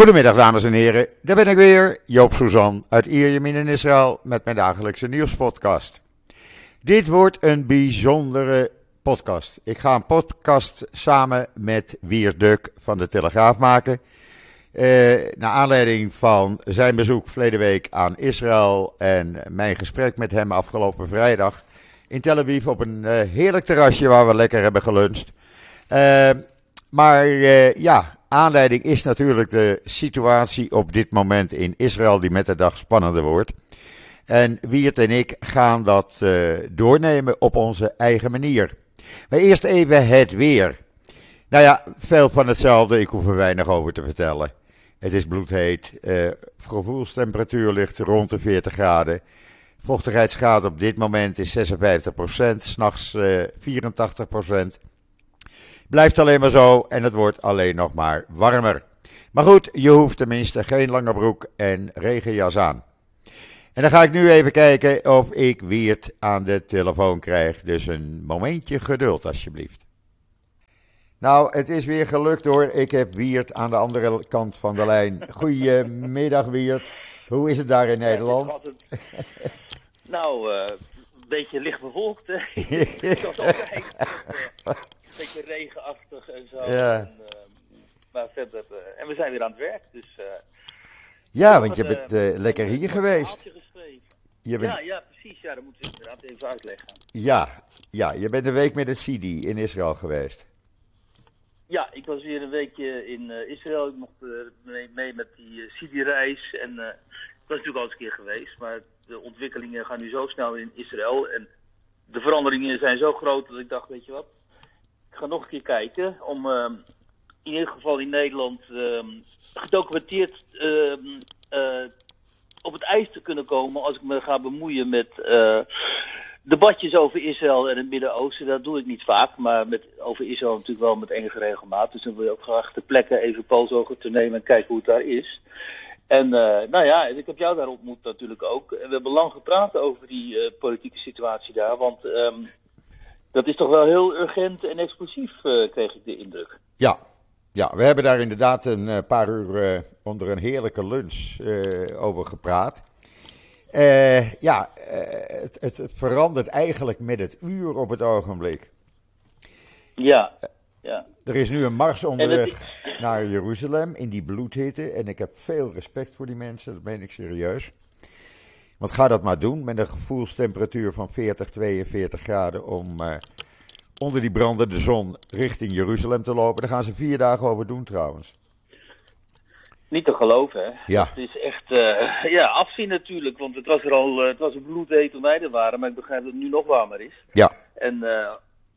Goedemiddag dames en heren, daar ben ik weer, Joop Suzan uit Ierjemien in Israël met mijn dagelijkse nieuwspodcast. Dit wordt een bijzondere podcast. Ik ga een podcast samen met Wier Duk van de Telegraaf maken. Eh, naar aanleiding van zijn bezoek verleden week aan Israël en mijn gesprek met hem afgelopen vrijdag in Tel Aviv op een uh, heerlijk terrasje waar we lekker hebben geluncht. Uh, maar uh, ja, aanleiding is natuurlijk de situatie op dit moment in Israël, die met de dag spannender wordt. En Wiert en ik gaan dat uh, doornemen op onze eigen manier. Maar eerst even het weer. Nou ja, veel van hetzelfde, ik hoef er weinig over te vertellen. Het is bloedheet, uh, gevoelstemperatuur ligt rond de 40 graden. Vochtigheidsgraad op dit moment is 56%, s'nachts uh, 84%. Blijft alleen maar zo en het wordt alleen nog maar warmer. Maar goed, je hoeft tenminste geen lange broek en regenjas aan. En dan ga ik nu even kijken of ik Wiert aan de telefoon krijg. Dus een momentje geduld alsjeblieft. Nou, het is weer gelukt hoor. Ik heb Wiert aan de andere kant van de lijn. Goedemiddag Wiert. Hoe is het daar in Nederland? nou, uh, een beetje licht bevolkt. Hè? Zoals altijd. Een beetje regenachtig en zo. Ja. En, uh, maar verder, uh, en we zijn weer aan het werk. Dus, ja, want je bent lekker hier geweest. Je bent... Ja, ja, precies. Ja, dat moeten we inderdaad even uitleggen. Ja, ja, je bent een week met het CIDI in Israël geweest. Ja, ik was weer een weekje in uh, Israël. Ik mocht uh, mee, mee, met die uh, CIDI-reis. En ik was natuurlijk al eens een keer geweest. Maar de ontwikkelingen gaan nu zo snel in Israël. En de veranderingen zijn zo groot dat ik dacht, weet je wat. Ik ga nog een keer kijken om in ieder geval in Nederland gedocumenteerd op het ijs te kunnen komen als ik me ga bemoeien met uh, debatjes over Israël en het Midden-Oosten. Dat doe ik niet vaak, maar met, over Israël natuurlijk wel met enige regelmaat. Dus dan wil je ook graag de plekken even polsogen te nemen en kijken hoe het daar is. En uh, nou ja, ik heb jou daar ontmoet natuurlijk ook. En we hebben lang gepraat over die uh, politieke situatie daar, want um, dat is toch wel heel urgent en explosief, kreeg ik de indruk. Ja, ja, we hebben daar inderdaad een paar uur onder een heerlijke lunch over gepraat. ja, het, het, verandert eigenlijk met het uur op het ogenblik. Ja, ja. Er is nu een mars onderweg naar Jeruzalem in die bloedhitte. En ik heb veel respect voor die mensen, dat meen ik serieus. Want ga dat maar doen met een gevoelstemperatuur van 40, 42 graden om onder die brandende zon richting Jeruzalem te lopen. Daar gaan ze vier dagen over doen trouwens. Niet te geloven, hè? Ja. Het is echt, uh, ja, afzien natuurlijk. Want het was er al, uh, het was een bloedheet toen wij er waren. Maar ik begrijp dat het nu nog warmer is. Ja. En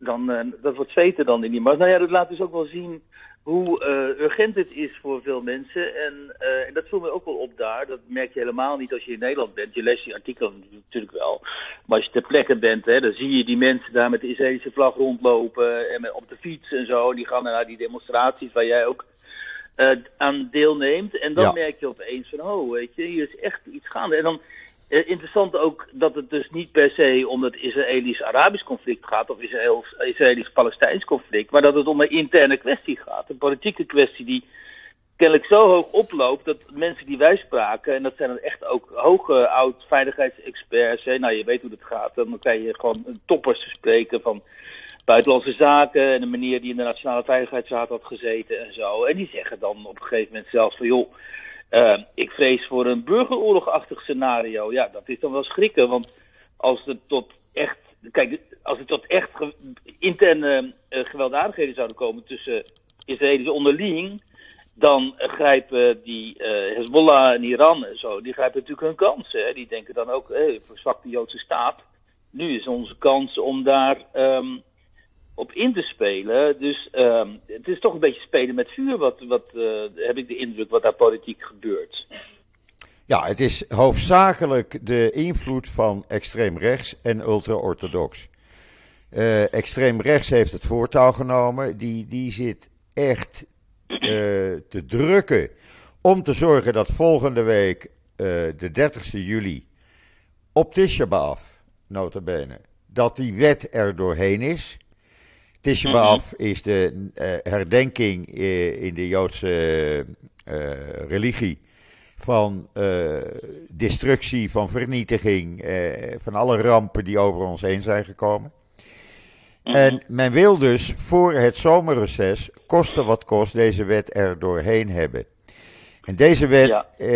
dan, dat wordt zweten dan in die mars. Nou ja, dat laat dus ook wel zien hoe urgent het is voor veel mensen. En, en dat viel me ook wel op daar. Dat merk je helemaal niet als je in Nederland bent. Je leest die artikelen natuurlijk wel. Maar als je ter plekke bent, hè, dan zie je die mensen daar met de Israëlische vlag rondlopen. En met, op de fiets en zo. En die gaan naar die demonstraties waar jij ook uh, aan deelneemt. En dan Ja. merk je opeens van, oh, weet je, hier is echt iets gaande. En dan interessant ook dat het dus niet per se om het Israëlisch-Arabisch conflict gaat, of Israëlisch-Palestijns conflict, maar dat het om een interne kwestie gaat. Een politieke kwestie die kennelijk zo hoog oploopt dat mensen die wij spraken, en dat zijn echt ook hoge oud-veiligheidsexperts, nou je weet hoe het gaat, dan kan je gewoon toppers spreken van buitenlandse zaken en de manier die in de Nationale Veiligheidsraad had gezeten en zo. En die zeggen dan op een gegeven moment zelfs van joh, uh, ik vrees voor een burgeroorlogachtig scenario. Ja, dat is dan wel schrikken, want als het tot echt, kijk, als het tot echt ge interne uh, gewelddadigheden zouden komen tussen Israëli's onderling, dan grijpen die uh, Hezbollah en Iran en zo, die grijpen natuurlijk hun kansen. Die denken dan ook, hey, verzwakt de Joodse staat. Nu is onze kans om daar um, op in te spelen. Dus um, het is toch een beetje spelen met vuur, wat, wat uh, heb ik de indruk, wat daar politiek gebeurt. Ja, het is hoofdzakelijk de invloed van extreem rechts en ultra-orthodox. Uh, extreem rechts heeft het voortouw genomen. Die, die zit echt uh, te drukken om te zorgen dat volgende week, de 30 juli, op Tisha B'Av, nota bene, dat die wet er doorheen is. Tisha B'Av mm -hmm. is de uh, herdenking uh, in de Joodse religie, van destructie, van vernietiging, van alle rampen die over ons heen zijn gekomen. Mhm. En men wil dus voor het zomerreces, koste wat kost, deze wet er doorheen hebben. En deze wet, eh,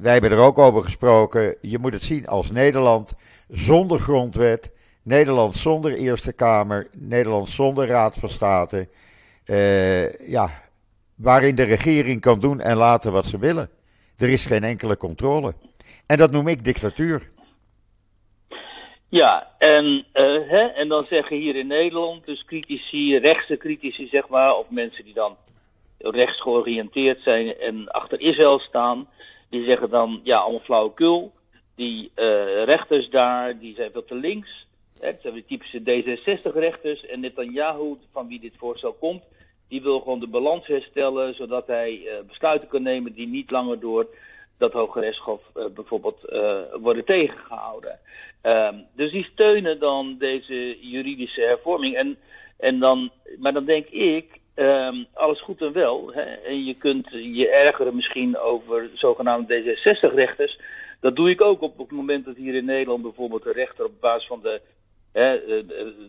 wij hebben er ook over gesproken. Je moet het zien als Nederland zonder grondwet, Nederland zonder Eerste Kamer, Nederland zonder Raad van State. Eh, ja, waarin de regering kan doen en laten wat ze willen. Er is geen enkele controle. En dat noem ik dictatuur. Ja, en, uh, hè, en dan zeggen hier in Nederland, dus critici, rechtse critici zeg maar, of mensen die dan rechts georiënteerd zijn en achter Israël staan, die zeggen dan, ja, allemaal flauwekul. Die uh, rechters daar, die zijn veel te links. Dat zijn de typische D66-rechters. En Netanyahu, van wie dit voorstel komt, die wil gewoon de balans herstellen, zodat hij uh, besluiten kan nemen die niet langer door dat Hoge Rechtshof uh, bijvoorbeeld worden tegengehouden. Um, dus die steunen dan deze juridische hervorming. En, en dan, maar dan denk ik, um, alles goed en wel. Hè? En je kunt je ergeren misschien over zogenaamde D66-rechters. Dat doe ik ook op, op het moment dat hier in Nederland bijvoorbeeld de rechter op basis van de hè,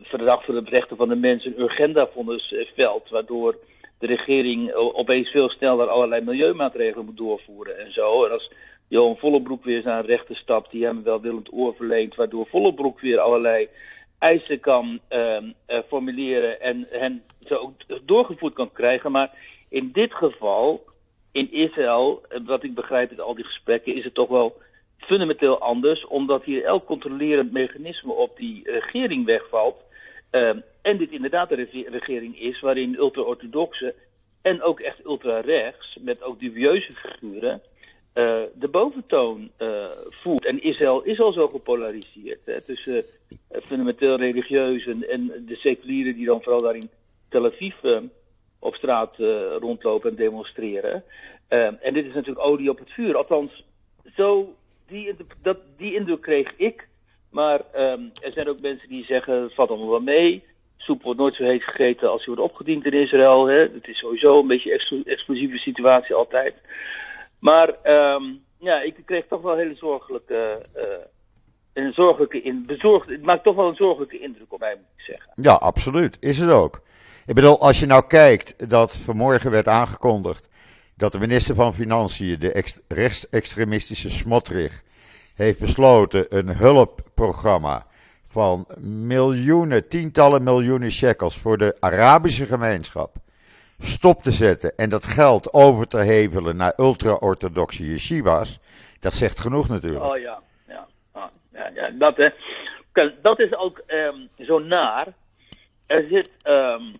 verdrag voor de rechten van de mensen een urgenda-vonnis eh, veld. Waardoor de regering opeens veel sneller allerlei milieumaatregelen moet doorvoeren en zo. En als Johan Vollebroek weer naar rechter stapt, die hem wel willend oor verleent, waardoor Vollebroek weer allerlei eisen kan uh, formuleren en hen zo ook doorgevoerd kan krijgen. Maar in dit geval, in Israël, eh, wat ik begrijp uit al die gesprekken, is het toch wel fundamenteel anders, omdat hier elk controlerend mechanisme op die regering wegvalt. Uh, en dit inderdaad een regering is waarin ultra-orthodoxe en ook echt ultra-rechts, met ook dubieuze figuren, uh, de boventoon uh, voert. En Israël is al zo gepolariseerd hè, tussen uh, fundamenteel religieuzen en de seculieren die dan vooral daar in Tel Aviv op straat rondlopen en demonstreren. en dit is natuurlijk olie op het vuur. Althans, zo, die, dat, die indruk kreeg ik. Maar um, er zijn ook mensen die zeggen, valt allemaal wel mee. Soep wordt nooit zo heet gegeten als die wordt opgediend in Israël. Hè. Het is sowieso een beetje een explosieve situatie altijd. Maar um, ja, ik kreeg toch wel hele zorgelijke. Uh, een zorgelijke in, bezorgd, het maakt toch wel een zorgelijke indruk op mij, moet ik zeggen. Ja, absoluut. Is het ook. Ik bedoel, als je nou kijkt dat vanmorgen werd aangekondigd dat de minister van Financiën, de ex, rechtsextremistische Smotrich, heeft besloten een hulpprogramma van miljoenen, tientallen miljoenen shekels voor de Arabische gemeenschap stop te zetten en dat geld over te hevelen naar ultra-orthodoxe yeshivas, dat zegt genoeg natuurlijk. Oh ja, ja, ah, ja, ja dat, hè. dat is ook um, zo naar. Er zit um,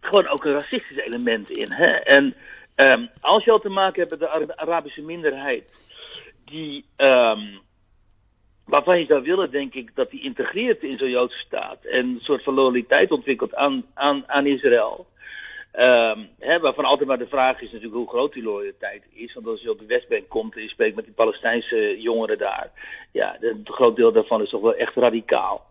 gewoon ook een racistisch element in. Hè? En um, als je al te maken hebt met de Arabische minderheid, die, waarvan je zou willen, denk ik, dat die integreert in zo'n Joodse staat en een soort van loyaliteit ontwikkelt aan, aan, Israël. Um, hè, waarvan altijd maar de vraag is natuurlijk hoe groot die loyaliteit is. Want als je op de Westbank komt en je spreekt met die Palestijnse jongeren daar. Ja, een groot deel daarvan is toch wel echt radicaal.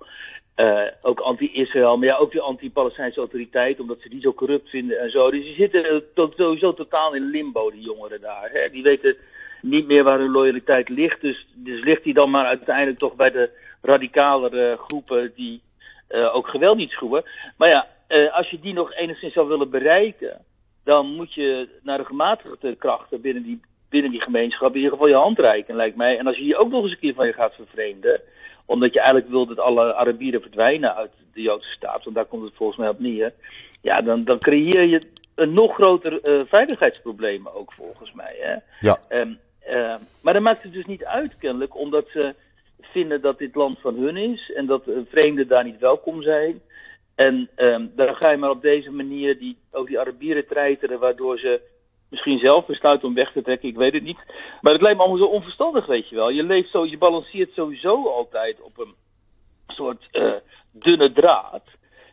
Uh, ook anti-Israël, maar ja, ook de anti-Palestijnse autoriteit, omdat ze die zo corrupt vinden en zo. Dus die zitten sowieso totaal in limbo, die jongeren daar. Hè. Die weten niet meer waar hun loyaliteit ligt. Dus, dus ligt die dan maar uiteindelijk toch bij de radicalere groepen die ook geweld niet schroeven. Maar ja, als je die nog enigszins zou willen bereiken, dan moet je naar de gematigde krachten binnen die, binnen die gemeenschap in ieder geval je hand reiken, lijkt mij. En als je die ook nog eens een keer van je gaat vervreemden, omdat je eigenlijk wil dat alle Arabieren verdwijnen uit de Joodse staat, want daar komt het volgens mij op neer, ja, dan, dan creëer je een nog groter uh, veiligheidsprobleem ook volgens mij. Hè? Ja. Um, uh, maar dat maakt het dus niet uit kennelijk, omdat ze vinden dat dit land van hun is en dat vreemden daar niet welkom zijn. En um, dan ga je maar op deze manier die, ook die Arabieren treiteren, waardoor ze misschien zelf besluiten om weg te trekken, ik weet het niet. Maar het lijkt me allemaal zo onverstandig, weet je wel. Je leeft zo, je balanceert sowieso altijd op een soort uh, dunne draad.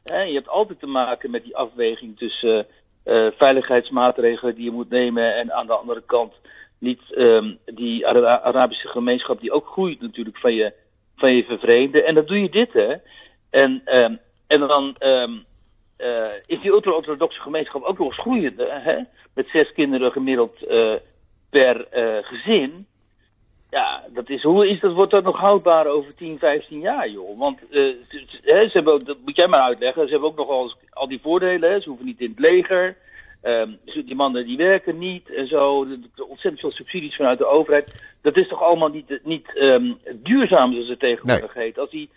Je hebt altijd te maken met die afweging tussen uh, veiligheidsmaatregelen die je moet nemen en aan de andere kant niet um, die Arabische gemeenschap die ook groeit natuurlijk van je, van je vervreemden. En dan doe je dit, hè. En um, en dan, um, is die ultra-orthodoxe gemeenschap ook nog eens groeiende. Hè? Met zes kinderen gemiddeld per gezin. Ja, dat is, hoe is dat, wordt dat nog houdbaar over 10, 15 jaar, joh? Want hè, ze hebben dat moet jij maar uitleggen, ze hebben ook nog al, al die voordelen. Hè? Ze hoeven niet in het leger. Um, die mannen die werken niet en zo. Ontzettend veel subsidies vanuit de overheid. Dat is toch allemaal niet, niet um, duurzaam, zoals het tegenwoordig heet. Als die,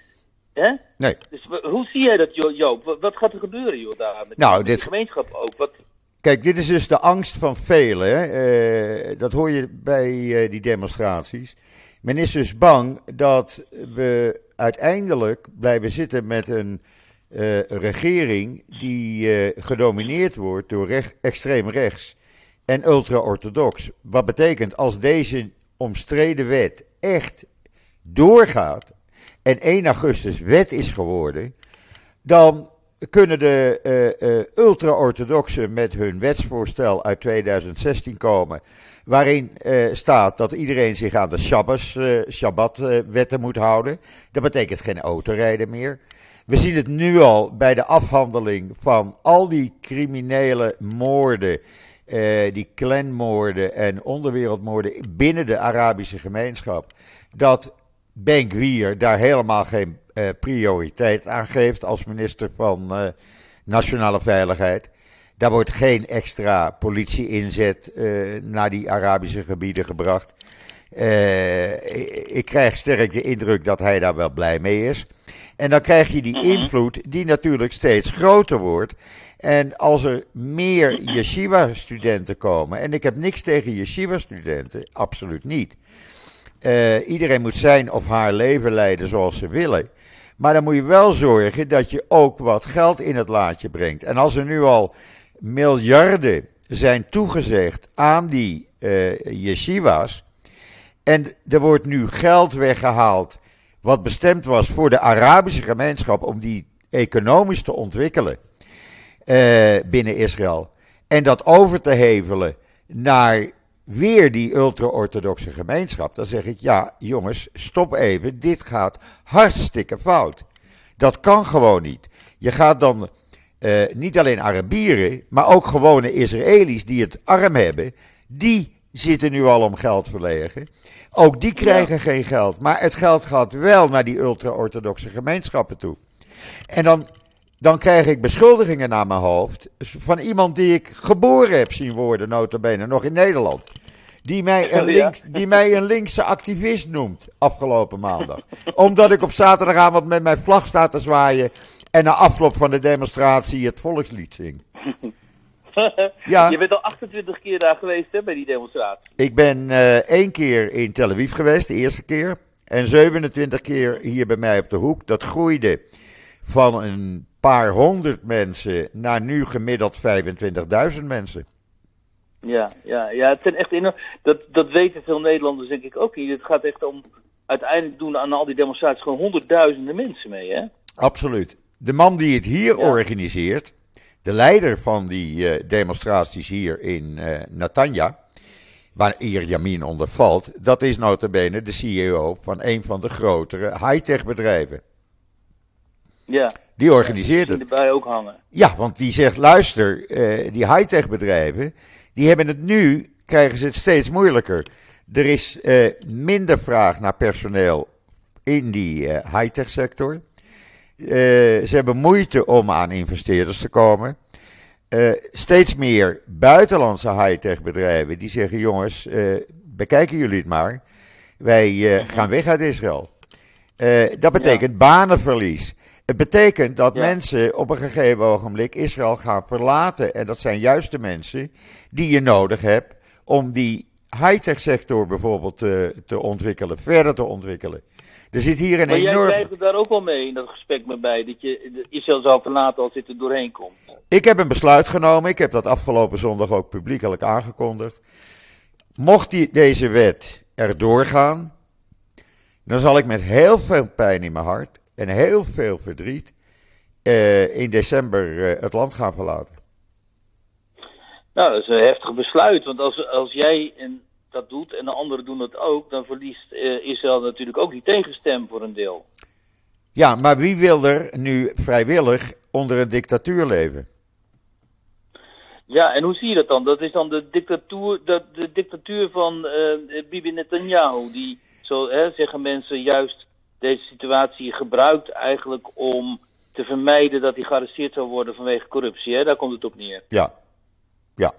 hè? Nee. Dus hoe zie jij dat, Joop? Wat gaat er gebeuren, joh, daar met nou, dit... de gemeenschap ook? Wat... Kijk, dit is dus de angst van velen. Uh, dat hoor je bij uh, die demonstraties. Men is dus bang dat we uiteindelijk blijven zitten met een uh, regering die gedomineerd wordt door recht, extreem rechts en ultra-orthodox. Wat betekent als deze omstreden wet echt doorgaat en 1 augustus wet is geworden, dan kunnen de uh, ultra-orthodoxen met hun wetsvoorstel uit 2016 komen, waarin staat dat iedereen zich aan de Shabbos, Shabbat-wetten moet houden. Dat betekent geen autorijden meer. We zien het nu al bij de afhandeling van al die criminele moorden, eh, die clanmoorden en onderwereldmoorden binnen de Arabische gemeenschap, dat Ben daar helemaal geen eh, prioriteit aan geeft als minister van eh, Nationale Veiligheid. Daar wordt geen extra politie-inzet uh, naar die Arabische gebieden gebracht. Ik krijg sterk de indruk dat hij daar wel blij mee is. En dan krijg je die mhm. invloed die natuurlijk steeds groter wordt. En als er meer yeshiva-studenten komen, en ik heb niks tegen yeshiva-studenten, absoluut niet. Uh, iedereen moet zijn of haar leven leiden zoals ze willen. Maar dan moet je wel zorgen dat je ook wat geld in het laadje brengt. En als er nu al miljarden zijn toegezegd aan die uh, yeshiva's. En er wordt nu geld weggehaald wat bestemd was voor de Arabische gemeenschap om die economisch te ontwikkelen uh, binnen Israël. En dat over te hevelen naar weer die ultra-orthodoxe gemeenschap. Dan zeg ik, ja jongens, stop even, dit gaat hartstikke fout. Dat kan gewoon niet. Je gaat dan uh, niet alleen Arabieren, maar ook gewone Israëli's die het arm hebben, die zitten nu al om geld verlegen. Ook die krijgen geen geld. Maar het geld gaat wel naar die ultra-orthodoxe gemeenschappen toe. En dan, dan krijg ik beschuldigingen naar mijn hoofd. van iemand die ik geboren heb zien worden, notabene, nog in Nederland. Die mij, een links, die mij een linkse activist noemt afgelopen maandag. Omdat ik op zaterdagavond met mijn vlag sta te zwaaien. en na afloop van de demonstratie het volkslied zing. ja. Je bent al 28 keer daar geweest hè, bij die demonstratie. Ik ben uh, één keer in Tel Aviv geweest, de eerste keer. En 27 keer hier bij mij op de hoek. Dat groeide van een paar honderd mensen naar nu gemiddeld 25.000 mensen. Ja, ja, ja, het zijn echt enorm. Dat, dat weten veel Nederlanders denk ik ook niet. Het gaat echt om uiteindelijk doen aan al die demonstraties gewoon honderdduizenden mensen mee, hè? Absoluut. De man die het hier organiseert, de leider van die uh, demonstraties hier in uh, Natanja, waar Ierjamin onder valt, dat is notabene de CEO van een van de grotere high-tech bedrijven. Ja. Die organiseert het. erbij ook hangen. Ja, want die zegt, luister, uh, die high-tech bedrijven, die hebben het nu, krijgen ze het steeds moeilijker. Er is minder vraag naar personeel in die high-tech sector. Ze hebben moeite om aan investeerders te komen. Steeds meer buitenlandse high-tech bedrijven die zeggen: jongens, bekijken jullie het maar. Wij gaan weg uit Israël. dat betekent ja. banenverlies. Het betekent dat ja. mensen op een gegeven ogenblik Israël gaan verlaten. En dat zijn juist de mensen die je nodig hebt om die high-tech sector bijvoorbeeld te, te ontwikkelen, verder te ontwikkelen. Er zit hier een maar enorm... jij krijgt daar ook wel mee in dat gesprek met mij, dat je Israël zou verlaten als dit er doorheen komt. Ik heb een besluit genomen, ik heb dat afgelopen zondag ook publiekelijk aangekondigd. Mocht die, deze wet erdoor gaan, dan zal ik met heel veel pijn in mijn hart en heel veel verdriet uh, in december uh, het land gaan verlaten. Nou, dat is een heftig besluit, want als, als jij en dat doet en de anderen doen dat ook, dan verliest uh, Israël natuurlijk ook die tegenstem voor een deel. Ja, maar wie wil er nu vrijwillig onder een dictatuur leven? Ja, en hoe zie je dat dan? Dat is dan de dictatuur, de, de dictatuur van Bibi Netanyahu, die, zo hè, zeggen mensen, juist deze situatie gebruikt eigenlijk om te vermijden dat hij gearresteerd zou worden vanwege corruptie. Hè? Daar komt het op neer. Ja, ja.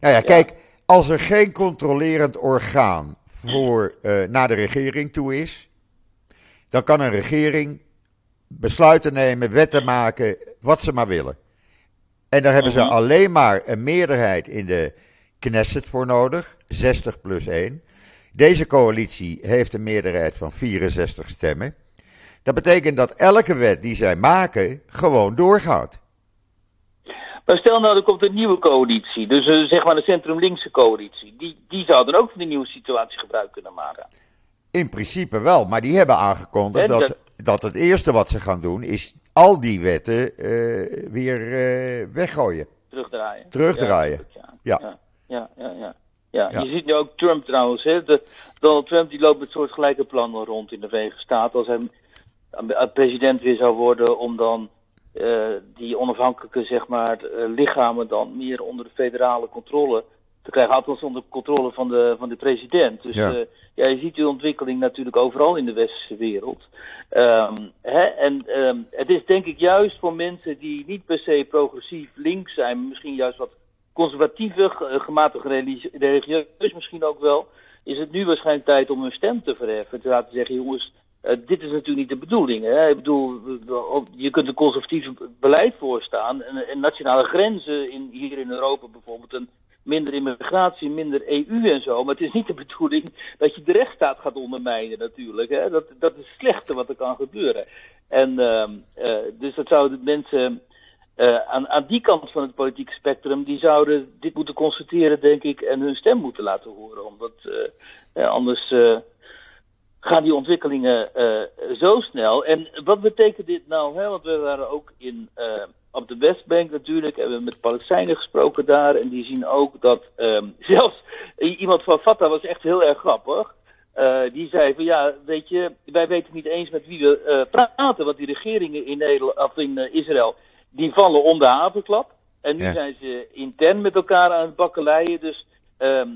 Nou ja, kijk, als er geen controlerend orgaan voor, uh, naar de regering toe is, dan kan een regering besluiten nemen, wetten maken, wat ze maar willen. En daar hebben ze Mhm. alleen maar een meerderheid in de Knesset voor nodig, 60 plus 1. Deze coalitie heeft een meerderheid van 64 stemmen. Dat betekent dat elke wet die zij maken gewoon doorgaat. Maar stel nou, er komt een nieuwe coalitie, dus eh, zeg maar een centrum-linkse coalitie. Die, die zou dan ook van die nieuwe situatie gebruik kunnen maken. In principe wel, maar die hebben aangekondigd dat, dat het eerste wat ze gaan doen is al die wetten eh, weer eh, weggooien. Terugdraaien. Terugdraaien. Ja. Ja. Ja, ja, ja. Ja. Je ziet nu ook Trump trouwens. Hè? De, Donald Trump die loopt met soortgelijke plannen rond in de Verenigde Staten. Als hij eh, president weer zou worden om dan eh, die onafhankelijke zeg maar, eh, lichamen dan meer onder de federale controle te krijgen. Althans onder controle van de, van de president. Dus Ja. ja. ja, je ziet die ontwikkeling natuurlijk overal in de westerse wereld. Ehm, hè? En ehm, het is denk ik juist voor mensen die niet per se progressief links zijn, maar misschien juist wat conservatiever, ge- gematigd religie- religieus misschien ook wel, is het nu waarschijnlijk tijd om hun stem te verheffen. Te laten zeggen, jongens, eh, dit is natuurlijk niet de bedoeling. Hè? Ik bedoel, je kunt een conservatief beleid voorstaan en, en nationale grenzen in, hier in Europa bijvoorbeeld, een minder immigratie, minder EU en zo. Maar het is niet de bedoeling dat je de rechtsstaat gaat ondermijnen natuurlijk. Hè? Dat, dat is het slechte wat er kan gebeuren. En ehm, eh, dus dat zouden mensen eh, aan, aan die kant van het politieke spectrum, die zouden dit moeten constateren, denk ik, en hun stem moeten laten horen. Omdat eh, eh, anders gaan die ontwikkelingen zo snel. En wat betekent dit nou? Hè? Want we waren ook in, op de Westbank natuurlijk, hebben we met Palestijnen gesproken daar. En die zien ook dat ehm, zelfs iemand van Fatah was echt heel erg grappig. Die zei van ja, weet je, wij weten niet eens met wie we praten. Want die regeringen in, Nederland, of in Israël, die vallen om de havenklap. En nu Ja. zijn ze intern met elkaar aan het bakkeleien. Dus ehm,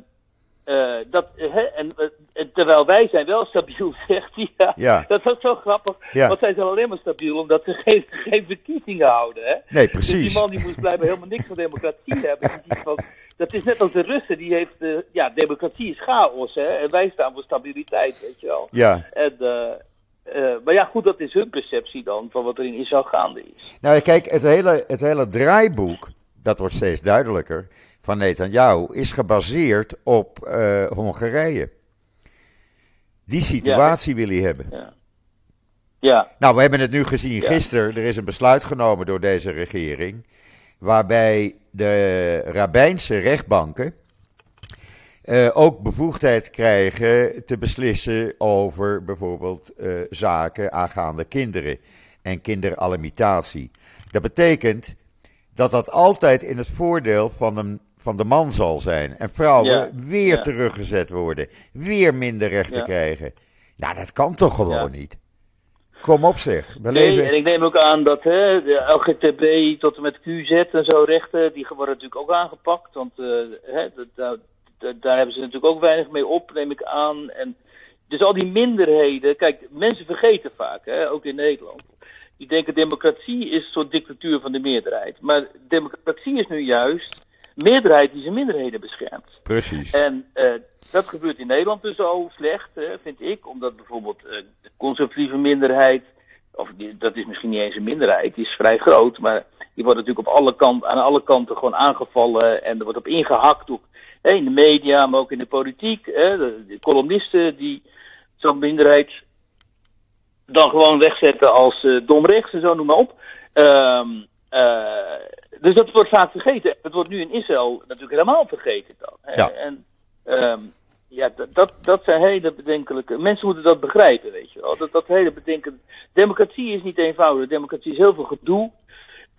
eh, dat, hè, en, eh, terwijl wij zijn wel stabiel, zegt hij. Ja, Ja. Dat was zo grappig. Ja. Want zij zijn alleen maar stabiel omdat ze geen, geen verkiezingen houden. Hè? Nee, Dus die precies. man die moest blijkbaar helemaal niks van democratie hebben. Van, dat is net als de Russen, die heeft, eh, ja, democratie is chaos. Hè? En wij staan voor stabiliteit, weet je wel. Ja. En, eh, maar ja, goed, dat is hun perceptie dan van wat er in Israël gaande is. Nou, kijk, het hele, het hele draaiboek, dat wordt steeds duidelijker, van Netanyahu, is gebaseerd op eh, Hongarije. Die situatie wil hij hebben. Ja. Ja, Nou, we hebben het nu gezien Ja. gisteren. Er is een besluit genomen door deze regering. Waarbij de rabbijnse rechtbanken eh, ook bevoegdheid krijgen te beslissen over bijvoorbeeld eh, zaken aangaande kinderen en kinderalimentatie. Dat betekent dat dat altijd in het voordeel van, een, van de man zal zijn. En vrouwen Ja. weer Ja. teruggezet worden, weer minder rechten Ja. krijgen. Nou, dat kan toch gewoon niet? Kom op zeg. We Nee, leven... en ik neem ook aan dat hè, de LGTB tot en met QZ en zo rechten, die worden natuurlijk ook aangepakt. Want eh, hè, dat, daar, hebben ze natuurlijk ook weinig mee op, neem ik aan. En dus al die minderheden, kijk, mensen vergeten vaak, hè, ook in Nederland. Die denken democratie is een soort dictatuur van de meerderheid. Maar democratie is nu juist meerderheid die zijn minderheden beschermt. Precies. En eh, dat gebeurt in Nederland dus al slecht, hè, vind ik. Omdat bijvoorbeeld eh, de conservatieve minderheid, of die, dat is misschien niet eens een minderheid, die is vrij groot, maar die wordt natuurlijk op alle kanten, aan alle kanten gewoon aangevallen en er wordt op ingehakt. Hè, in de media, maar ook in de politiek. Hè, de, columnisten die zo'n minderheid dan gewoon wegzetten als eh dom rechts en zo, noem maar op. Ehm, eh, dus dat wordt vaak vergeten. Het wordt nu in Israël natuurlijk helemaal vergeten dan. Ja. En ehm, ja, dat, dat, dat zijn hele bedenkelijke... Mensen moeten dat begrijpen, weet je wel. Dat, dat hele bedenkelijke... Democratie is niet eenvoudig. Democratie is heel veel gedoe.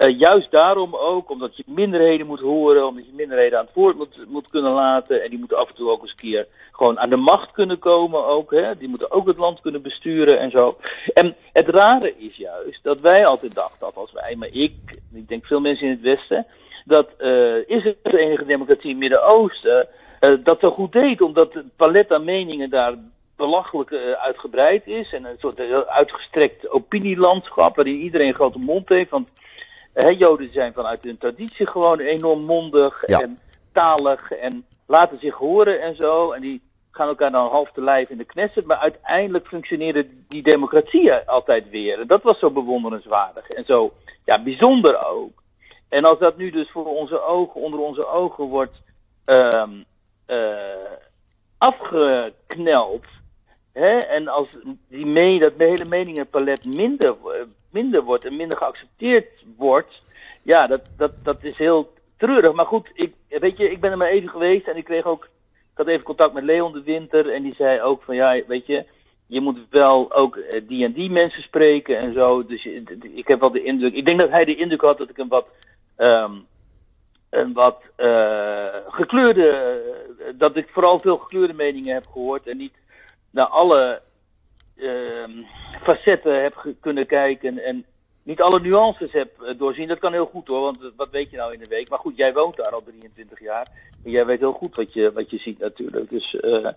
Uh, juist daarom ook, omdat je minderheden moet horen, omdat je minderheden aan het woord moet, kunnen laten. En die moeten af en toe ook eens een keer gewoon aan de macht kunnen komen ook. Hè? Die moeten ook het land kunnen besturen en zo. En het rare is juist dat wij altijd dachten, althans wij, maar ik, ik denk veel mensen in het Westen, dat uh, is het enige democratie in het Midden-Oosten, uh, dat zo goed deed, omdat het palet aan meningen daar belachelijk uitgebreid is. En een soort uitgestrekt opinielandschap waarin iedereen een grote mond heeft. Want Joden zijn vanuit hun traditie gewoon enorm mondig Ja. en talig en laten zich horen en zo. En die gaan elkaar dan half te lijf in de knesset. Maar uiteindelijk functioneerde die democratie altijd weer. En dat was zo bewonderenswaardig en zo ja, bijzonder ook. En als dat nu dus voor onze ogen, onder onze ogen wordt um, uh, afgekneld. Hè? En als die mee, dat hele meningenpalet minder, minder wordt en minder geaccepteerd wordt. Ja, dat, dat, dat is heel treurig. Maar goed, ik, weet je, ik ben er maar even geweest en ik kreeg ook. Ik had even contact met Leon de Winter en die zei ook van ja, weet je, je moet wel ook die en die mensen spreken en zo. Dus ik heb wel de indruk. Ik denk dat hij de indruk had dat ik een wat. Um, een wat uh, gekleurde. dat ik vooral veel gekleurde meningen heb gehoord en niet naar alle uh, facetten heb kunnen kijken en niet alle nuances heb doorzien. Dat kan heel goed hoor, want wat weet je nou in de week? Maar goed, jij woont daar al 23 jaar en jij weet heel goed wat je, wat je ziet natuurlijk. Dus uh,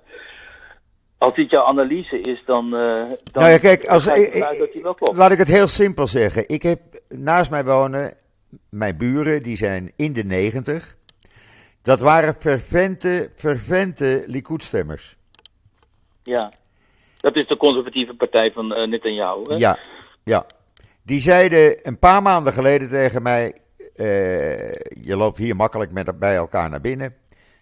als dit jouw analyse is, dan. Uh, dan nou ja, kijk, als, ik, dat die wel klopt. laat ik het heel simpel zeggen. Ik heb naast mij wonen mijn buren, die zijn in de 90. Dat waren fervente, fervente Likud-stemmers. Ja, dat is de conservatieve partij van uh, Netanyahu. Hè? Ja, ja. Die zeiden een paar maanden geleden tegen mij: uh, Je loopt hier makkelijk met, bij elkaar naar binnen.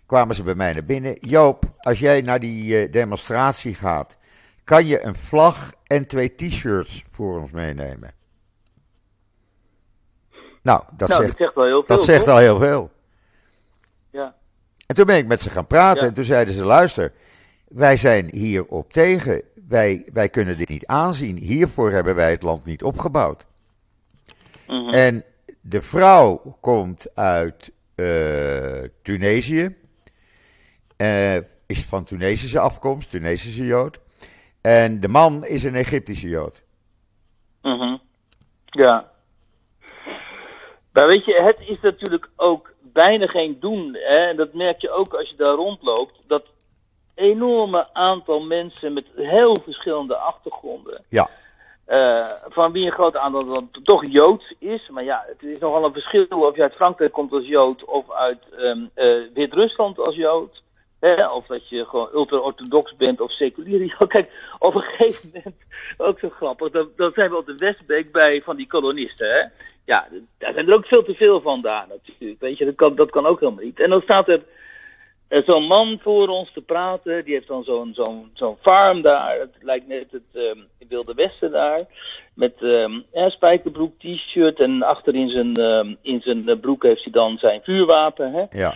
Kwamen ze bij mij naar binnen. Joop, als jij naar die uh, demonstratie gaat, kan je een vlag en twee t-shirts voor ons meenemen? Nou, dat, nou, zegt, dat zegt wel heel veel. dat zegt al heel veel. Ja. En toen ben ik met ze gaan praten Ja. en toen zeiden ze: luister, wij zijn hierop tegen. Wij, wij kunnen dit niet aanzien. Hiervoor hebben wij het land niet opgebouwd. Mhm. En de vrouw komt uit eh, Tunesië. Eh, is van Tunesische afkomst, Tunesische Jood. En de man is een Egyptische Jood. Mhm. Ja. Maar weet je, het is natuurlijk ook bijna geen doen. Hè? En dat merk je ook als je daar rondloopt. Dat enorme aantal mensen met heel verschillende achtergronden. Ja. Uh, van wie een groot aantal dan toch Joods is. Maar ja, het is nogal een verschil of je uit Frankrijk komt als Jood of uit um, uh, Wit-Rusland als Jood. Hè? Of dat je gewoon ultra-orthodox bent of seculier. Kijk, op een gegeven moment, ook zo grappig, dan, dan zijn we op de Westbeek bij van die kolonisten. Hè? Ja, daar zijn er ook veel te veel van daar natuurlijk. Weet je, dat kan, dat kan ook helemaal niet. En dan staat er zo'n man voor ons te praten. Die heeft dan zo'n zo'n zo'n farm daar. Het lijkt net het um, Wilde Westen daar. Met um, ja, spijkerbroek, t-shirt. En achter in zijn, um, in zijn broek heeft hij dan zijn vuurwapen. Hè? Ja.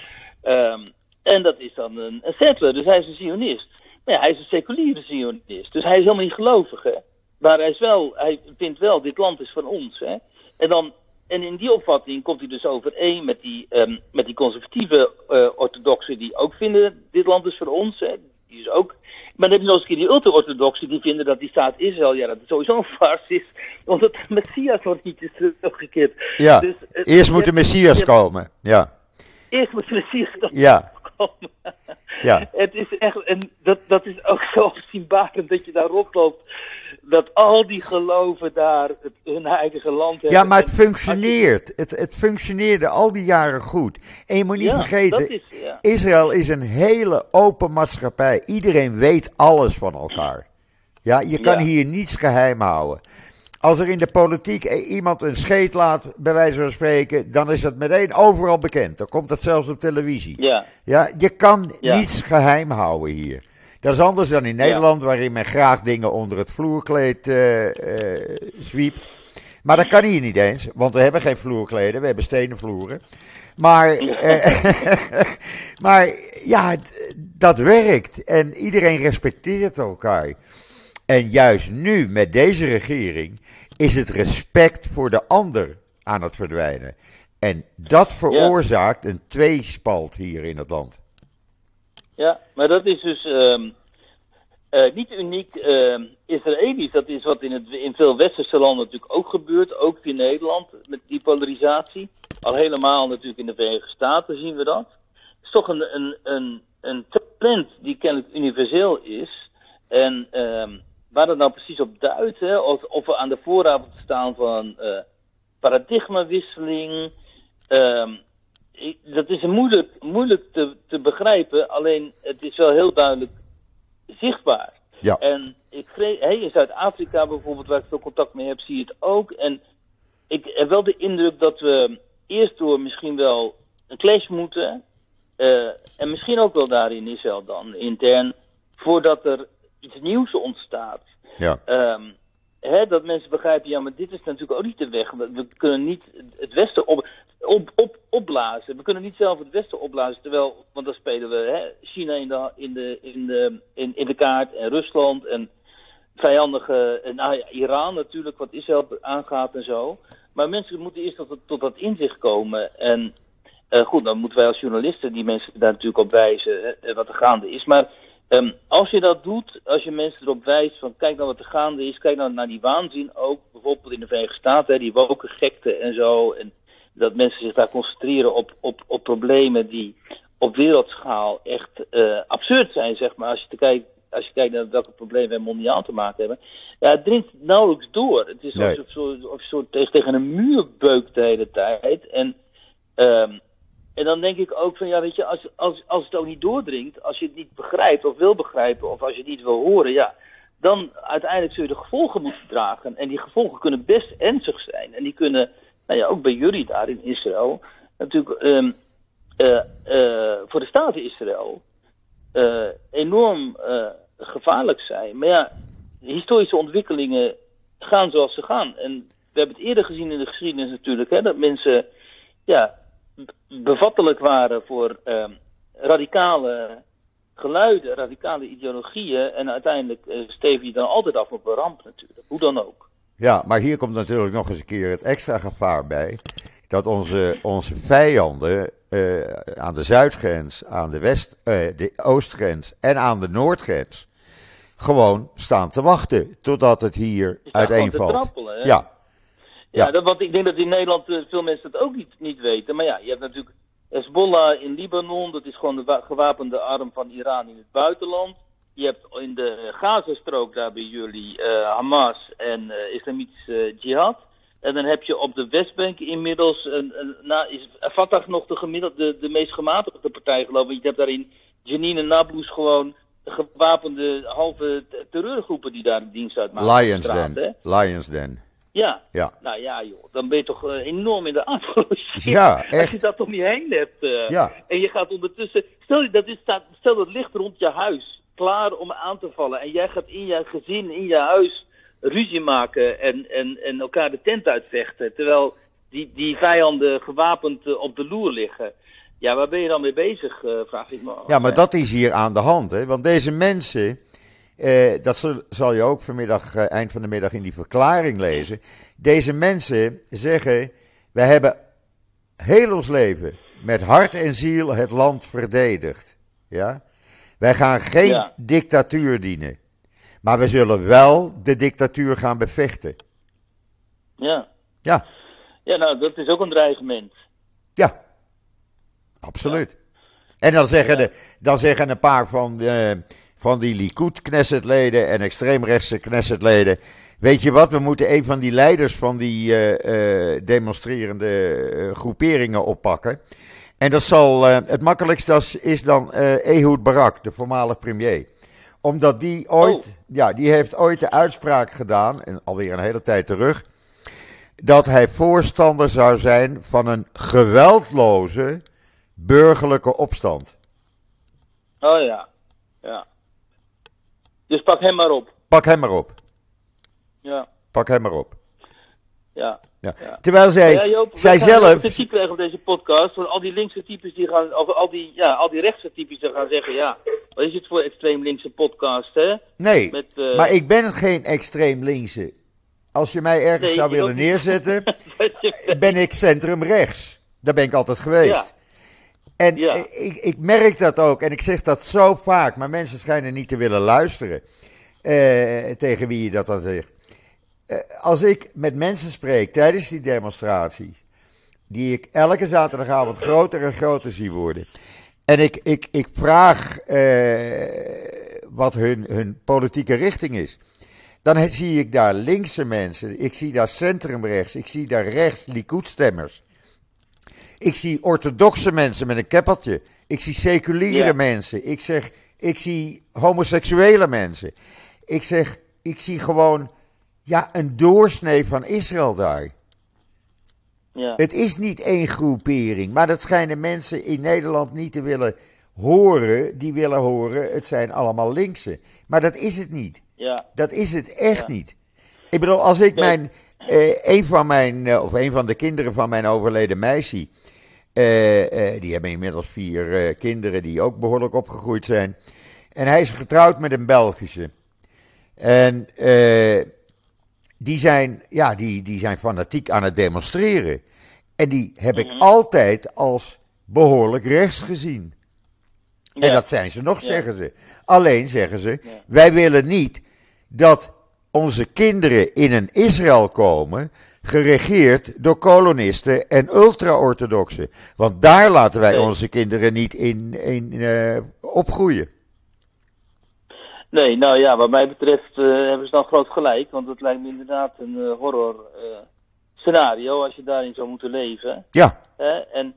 En dat is dan een, een settler, dus hij is een Zionist. Maar ja, hij is een seculiere Zionist. Dus hij is helemaal niet gelovig. Hè? Maar hij, is wel, hij vindt wel, dit land is van ons. Hè? En dan en in die opvatting komt hij dus overeen met die, um, met die conservatieve uh, orthodoxen die ook vinden dit land is voor ons. Hè. Die is ook. Maar dan heb je nog eens een keer die ultra-orthodoxen die vinden dat die staat Israël, ja, dat het sowieso een farce is. Omdat de Messias nog niet is teruggekeerd. Ja, dus, uh, eerst moet de Messias komen. Ja. Eerst moet de Messias ja. komen. Ja. Het is echt, en dat, dat is ook zo opzienbarend dat je daar rondloopt dat al die geloven daar het, hun eigen land hebben. Ja, maar het functioneert. Het, het functioneerde al die jaren goed. En je moet niet ja, vergeten, is, ja. Israël is een hele open maatschappij. Iedereen weet alles van elkaar. Ja, je kan Ja. hier niets geheim houden. Als er in de politiek iemand een scheet laat, bij wijze van spreken, dan is dat meteen overal bekend. Dan komt dat zelfs op televisie. Ja, Ja, je kan niets geheim houden hier. Dat is anders dan in Nederland, waarin men graag dingen onder het vloerkleed eh eh, zwiept. Maar dat kan hier niet eens, want we hebben geen vloerkleden, we hebben stenen vloeren. Maar, eh, maar ja, dat werkt en iedereen respecteert elkaar. En juist nu, met deze regering, is het respect voor de ander aan het verdwijnen. En dat veroorzaakt een tweespalt hier in het land. Ja, maar dat is dus ehm, eh, niet uniek uh, Israëlisch. Dat is wat in, het, in veel westerse landen natuurlijk ook gebeurt. Ook in Nederland met die polarisatie. Al helemaal natuurlijk in de Verenigde Staten zien we dat. Het is toch een, een, een, een trend die kennelijk universeel is. En uh, waar dat nou precies op duidt, hè, of, of we aan de vooravond staan van uh, paradigmawisseling. Ehm, dat is moeilijk, moeilijk te, te begrijpen, alleen het is wel heel duidelijk zichtbaar. Ja. En ik hey, in Zuid-Afrika bijvoorbeeld, waar ik veel contact mee heb, zie je het ook. En ik heb wel de indruk dat we eerst door misschien wel een clash moeten. Uh, en misschien ook wel daar in Israël dan, intern, voordat er iets nieuws ontstaat. Ja. Um, hè, dat mensen begrijpen, ja, maar dit is natuurlijk ook niet de weg. We kunnen niet het Westen op, op, op, opblazen. We kunnen niet zelf het Westen opblazen. Terwijl, want dan spelen we hè, China in de, in, de, in, in, de kaart en Rusland en vijandige en, nou Iran natuurlijk, wat Israël aangaat en zo. Maar mensen moeten eerst tot, dat inzicht komen. En uh, goed, dan moeten wij als journalisten die mensen daar natuurlijk op wijzen hè, wat er gaande is. Maar um, als je dat doet, als je mensen erop wijst van kijk nou wat er gaande is, kijk nou naar die waanzin ook, bijvoorbeeld in de Verenigde Staten, hè, die woken gekte en zo. En dat mensen zich daar concentreren op, op, op problemen die op wereldschaal echt uh, absurd zijn, zeg maar. Als je, te kijkt, als je kijkt naar welke problemen we mondiaal te maken hebben. Ja, het dringt nauwelijks door. Het is nee. alsof, of zo tegen, tegen een muur beukt de hele tijd. En, um, en dan denk ik ook van, ja, weet je, als, als, als het ook niet doordringt, als je het niet begrijpt of wil begrijpen, of als je het niet wil horen, ja, dan uiteindelijk zul je de gevolgen moeten dragen. En die gevolgen kunnen best ernstig zijn. En die kunnen nou ja, ook bij jullie daar in Israël, natuurlijk um, uh, uh, voor de staten Israël uh, enorm gevaarlijk zijn. Maar ja, historische ontwikkelingen gaan zoals ze gaan. En we hebben het eerder gezien in de geschiedenis natuurlijk, hè, dat mensen ja, bevattelijk waren voor ehm, radicale geluiden, radicale ideologieën. En uiteindelijk steven je dan altijd af op een ramp natuurlijk, hoe dan ook. Ja, maar hier komt natuurlijk nog eens een keer het extra gevaar bij. Dat onze, onze vijanden uh, aan de zuidgrens, aan de, west, uh, de oostgrens en aan de noordgrens gewoon staan te wachten totdat het hier uiteenvalt. Ja. Ja, ja. Dat, want ik denk dat in Nederland uh, veel mensen dat ook niet, niet weten. Maar ja, je hebt natuurlijk Hezbollah in Libanon, dat is gewoon de gewapende arm van Iran in het buitenland. Je hebt in de Gazastrook daar bij jullie uh, Hamas en uh, Islamitische Jihad. En dan heb je op de Westbank inmiddels, een, een, nou, is Fatah nog de, gemiddelde, de, de meest gematigde partij geloof ik. Je hebt daar in Jenin en Nablus gewoon gewapende halve terreurgroepen die daar dienst uitmaken. Lions Den. Lions Den. Ja. ja. Nou ja, joh. Dan ben je toch uh, enorm in de. Ja, echt. Als je dat om je heen hebt. Uh, ja. En je gaat ondertussen. Stel, je, dat is, stel dat ligt rond je huis klaar om aan te vallen. En jij gaat in je gezin, in je huis ruzie maken en, en, en elkaar de tent uitvechten. Terwijl die, die vijanden gewapend uh, op de loer liggen. Ja, waar ben je dan mee bezig, uh, vraag ik me af. Ja, maar dat is hier aan de hand. Hè? Want deze mensen, eh, dat zal, je ook vanmiddag, eh, eind van de middag in die verklaring lezen. Deze mensen zeggen, wij hebben heel ons leven met hart en ziel het land verdedigd. Ja? Wij gaan geen ja. dictatuur dienen. Maar we zullen wel de dictatuur gaan bevechten. Ja. Ja. Ja, nou, dat is ook een dreigement. Ja, absoluut. Ja. En dan zeggen, ja. de, dan zeggen een paar van, uh, van die Likud-Knessetleden en extreemrechtse Knessetleden... Weet je wat, we moeten een van die leiders van die uh, uh, demonstrerende groeperingen oppakken... En dat zal, uh, het makkelijkste is dan Ehud Barak, de voormalig premier. Omdat die ooit, oh. ja, die heeft ooit de uitspraak gedaan, en alweer een hele tijd terug, dat hij voorstander zou zijn van een geweldloze burgerlijke opstand. Oh ja, ja. Dus pak hem maar op. Pak hem maar op. Ja. Pak hem maar op. Ja. Ja. ja. Terwijl zij, ja, Joop, zij zelf. kritiek krijgen op deze podcast. Want al die linkse types die gaan. Of al die, ja, al die rechtse types die gaan zeggen. Ja, wat is het voor extreem linkse podcast, hè? Nee. Met, uh... Maar ik ben geen extreem linkse. Als je mij ergens Nee, zou willen neerzetten, ben ik centrum rechts. Daar ben ik altijd geweest. En Ja. ik, ik merk dat ook. En ik zeg dat zo vaak. Maar mensen schijnen niet te willen luisteren. eh, tegen wie je dat dan zegt. Eh, als ik met mensen spreek tijdens die demonstratie. Die ik elke zaterdagavond groter en groter zie worden. En ik, ik, ik vraag eh, wat hun, hun politieke richting is. Dan zie ik daar linkse mensen. Ik zie daar centrumrechts. Ik zie daar rechts Likud-stemmers. Ik zie orthodoxe mensen met een keppeltje. Ik zie seculiere Ja. mensen. Ik zeg, ik zie homoseksuele mensen. Ik zeg, ik zie gewoon, ja, een doorsnee van Israël daar. Ja. Het is niet één groepering, maar dat schijnen mensen in Nederland niet te willen horen. Die willen horen, het zijn allemaal linkse. Maar dat is het niet. ja. Dat is het echt Ja. niet. Ik bedoel, als ik mijn, eh, een van mijn, eh, of een van de kinderen van mijn overleden meisje, eh, eh, die hebben inmiddels vier eh, kinderen die ook behoorlijk opgegroeid zijn. En hij is getrouwd met een Belgische. En die, zijn, ja, die, die zijn fanatiek aan het demonstreren. En die heb ik Mhm. altijd als behoorlijk rechts gezien. En dat zijn ze nog, Ja. zeggen ze. Alleen zeggen ze, Ja. wij willen niet dat onze kinderen in een Israël komen, geregeerd door kolonisten en ultra-orthodoxen. Want daar laten wij Nee. onze kinderen niet in, in eh, opgroeien. Nee, nou ja, wat mij betreft eh, hebben ze dan groot gelijk. Want het lijkt me inderdaad een eh, horror scenario als je daarin zou moeten leven. Ja? En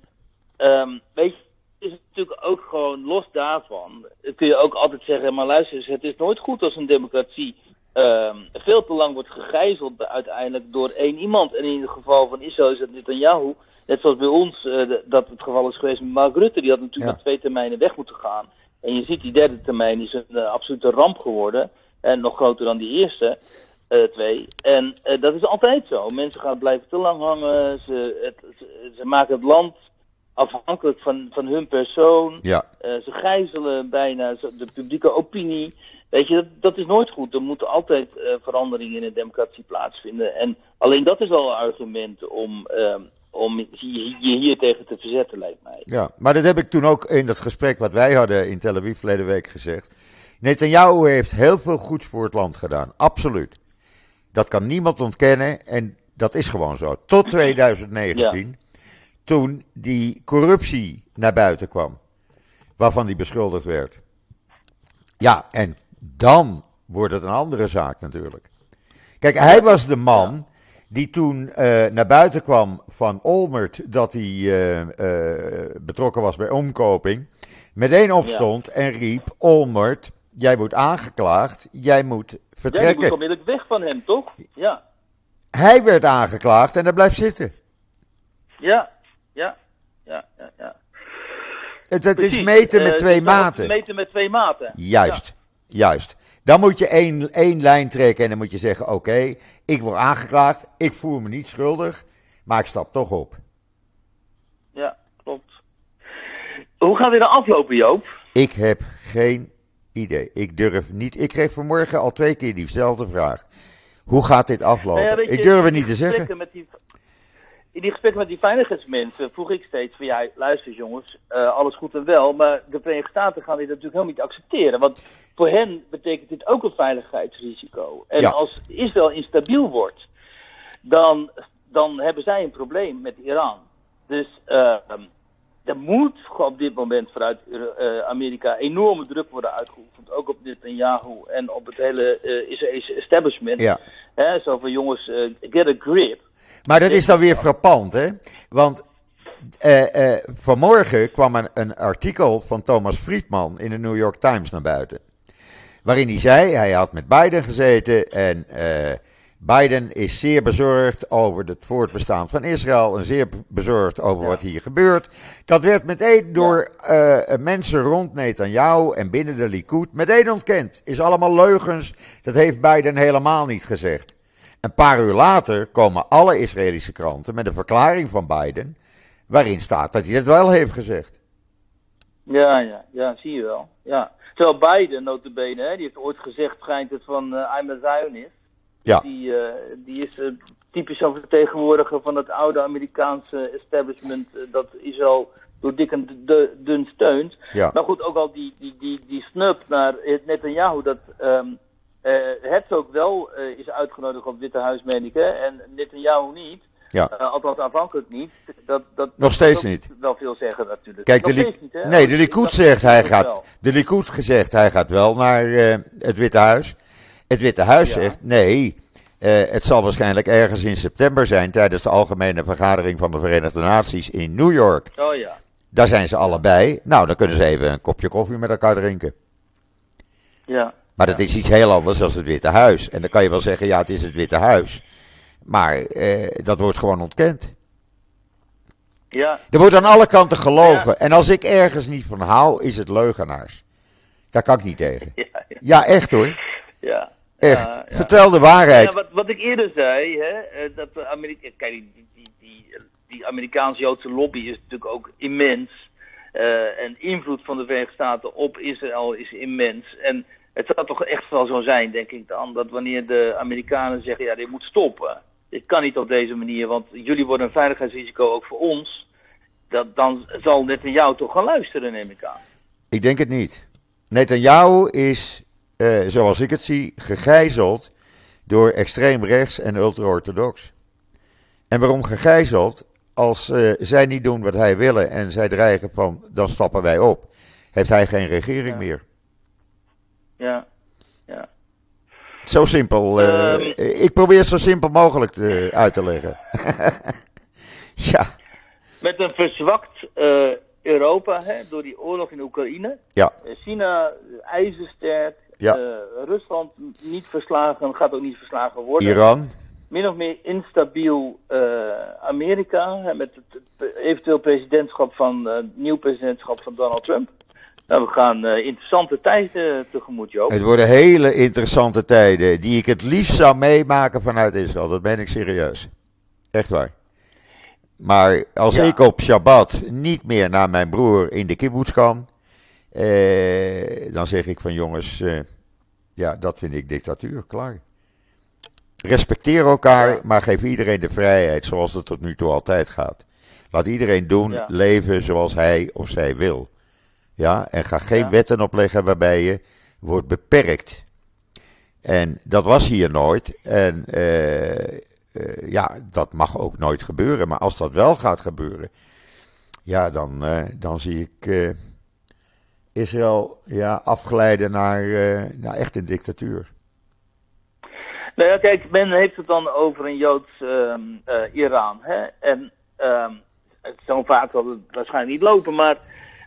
ehm, weet je, het is natuurlijk ook gewoon los daarvan. Kun je ook altijd zeggen, maar luister eens, het is nooit goed als een democratie ehm, veel te lang wordt gegijzeld uiteindelijk door één iemand. En in het geval van Israël is het Netanyahu. Net zoals bij ons eh, dat het geval is geweest met Mark Rutte. Die had natuurlijk Ja. twee termijnen weg moeten gaan. En je ziet die derde termijn is een eh, absolute ramp geworden. En nog groter dan die eerste eh, twee. En dat is altijd zo. Mensen gaan blijven te lang hangen. Ze, het, ze, ze maken het land afhankelijk van, van hun persoon. ja. Ze gijzelen bijna de publieke opinie. Weet je, dat, dat is nooit goed. Er moeten altijd eh, veranderingen in de democratie plaatsvinden. En alleen dat is al een argument om, ehm, om je, je hier tegen te verzetten, lijkt mij. Ja, maar dat heb ik toen ook in dat gesprek wat wij hadden in Tel Aviv verleden week gezegd. Netanyahu heeft heel veel goeds voor het land gedaan, absoluut. Dat kan niemand ontkennen en dat is gewoon zo. Tot 2019, toen die corruptie naar buiten kwam, waarvan hij beschuldigd werd. Ja, en dan wordt het een andere zaak natuurlijk. Kijk, hij was de man die toen eh, naar buiten kwam van Olmert dat hij eh, eh, betrokken was bij omkoping, meteen opstond en riep: Olmert, jij wordt aangeklaagd, jij moet Ja, je vertrekken. moet onmiddellijk weg van hem, toch? Ja, Hij werd aangeklaagd en hij blijft zitten. ja, ja, ja, ja. ja. Het, het is meten met twee maten. Meten met twee maten. Juist, juist. Dan moet je één, één lijn trekken en dan moet je zeggen: Oké, ik word aangeklaagd, ik voel me niet schuldig, maar ik stap toch op. Ja, klopt. Hoe gaat dit dan aflopen, Joop? Ik heb geen idee. Ik durf niet. Ik kreeg vanmorgen al twee keer diezelfde vraag. Hoe gaat dit aflopen? Nou ja, weet je, ik durf het niet te zeggen. Met die, in die gesprekken met die veiligheidsmensen vroeg ik steeds van ja, luister jongens, eh, alles goed en wel, maar de Verenigde Staten gaan dit natuurlijk helemaal niet accepteren. Want voor hen betekent dit ook een veiligheidsrisico. En Ja. als Israël instabiel wordt, dan, dan hebben zij een probleem met Iran. Dus eh, er moet op dit moment vanuit eh, Amerika enorme druk worden uitgeoefend. Ook op Netanyahu en op het hele eh Israëlische establishment. Ja. Hè, zo van jongens, eh, get a grip. Maar dat is dan weer frappant, hè? Want vanmorgen kwam een, een artikel van Thomas Friedman in de New York Times naar buiten. Waarin hij zei, hij had met Biden gezeten en eh, Biden is zeer bezorgd over het voortbestaan van Israël en zeer bezorgd over Ja. wat hier gebeurt. Dat werd meteen door eh, mensen rond Netanyahu en binnen de Likud meteen ontkend. Is allemaal leugens, dat heeft Biden helemaal niet gezegd. Een paar uur later komen alle Israëlische kranten met een verklaring van Biden, waarin staat dat hij het wel heeft gezegd. Ja, ja, ja, zie je wel. Ja. Terwijl Biden, notabene, hè, die heeft ooit gezegd, schijnt het van, eh I'm a Zionist. Ja. Die, uh, die is uh, typisch zo'n vertegenwoordiger van het oude Amerikaanse establishment uh, dat Israël door dik en dun steunt. Ja. Maar goed, ook al die, die, die, die snub naar Netanyahu, dat um, het ook wel is uitgenodigd op het Witte Huis, meen ik, hè, en Netanyahu niet. Ja. althans aanvankelijk niet. Dat, dat, Nog steeds dat niet. wel veel zeggen natuurlijk. Kijk, Nog de, niet, hè? nee, de Likud zegt hij gaat. wel. De Likud gezegd hij gaat wel naar eh, het Witte Huis. Het Witte Huis Ja. zegt nee. eh, het zal waarschijnlijk ergens in september zijn tijdens de algemene vergadering van de Verenigde Naties in New York. Oh ja. Daar zijn ze allebei. Nou, dan kunnen ze even een kopje koffie met elkaar drinken. Ja. Maar dat is iets heel anders dan het Witte Huis. En dan kan je wel zeggen, ja, het is het Witte Huis. Maar eh, dat wordt gewoon ontkend. Ja. Er wordt aan alle kanten gelogen. En als ik ergens niet van hou, is het leugenaars. Daar kan ik niet tegen. Ja. Ja. Ja, echt hoor. ja. Echt. Vertel de Ja, waarheid. wat, wat ik eerder zei, hè, eh, dat de Amerika kijk, die, die, die, die Amerikaans-Joodse lobby is natuurlijk ook immens. Eh, en invloed van de Verenigde Staten op Israël is immens. En het zou toch echt wel zo zijn, denk ik dan, dat wanneer de Amerikanen zeggen, ja, dit moet stoppen. Dit kan niet op deze manier, want jullie worden een veiligheidsrisico ook voor ons. Dat, dan zal Netanyahu toch gaan luisteren, neem ik aan. Ik denk het niet. Netanyahu is, eh, zoals ik het zie, gegijzeld door extreem rechts en ultra-orthodox. En waarom gegijzeld? Als eh, zij niet doen wat hij willen en zij dreigen van dan stappen wij op, heeft hij geen regering Ja. meer. Ja. Zo simpel. eh, Ehm. ik probeer het zo simpel mogelijk te, uit te leggen. ja, Met een verzwakt eh, Europa hè, door die oorlog in Oekraïne. ja, Eh, China eh, ijzersterk. Ja. Eh, Rusland niet verslagen, gaat ook niet verslagen worden. Iran. Min of meer instabiel eh, Amerika. Hè, met het, eventueel presidentschap van, eh, nieuw presidentschap van Donald Trump. Nou, we gaan eh, interessante tijden tegemoet, Joop. Het worden hele interessante tijden die ik het liefst zou meemaken vanuit Israël. Dat ben ik serieus. Echt waar. Maar als Ja. ik op Shabbat niet meer naar mijn broer in de kibbutz kan, eh, dan zeg ik van jongens, eh, ja, dat vind ik dictatuur, klaar. Respecteer elkaar, Ja. maar geef iedereen de vrijheid zoals het tot nu toe altijd gaat. Laat iedereen doen, Ja. leven zoals hij of zij wil. Ja, en ga geen Ja. wetten opleggen waarbij je wordt beperkt. En dat was hier nooit. En eh, eh, ja, dat mag ook nooit gebeuren. Maar als dat wel gaat gebeuren, ja, dan, eh, dan zie ik Israël ja, afglijden naar, naar echt een dictatuur. Nou ja, kijk, men heeft het dan over een Joods ehm, eh, Iran. Hè? En ehm, het zo'n vaart zal het waarschijnlijk niet lopen. Maar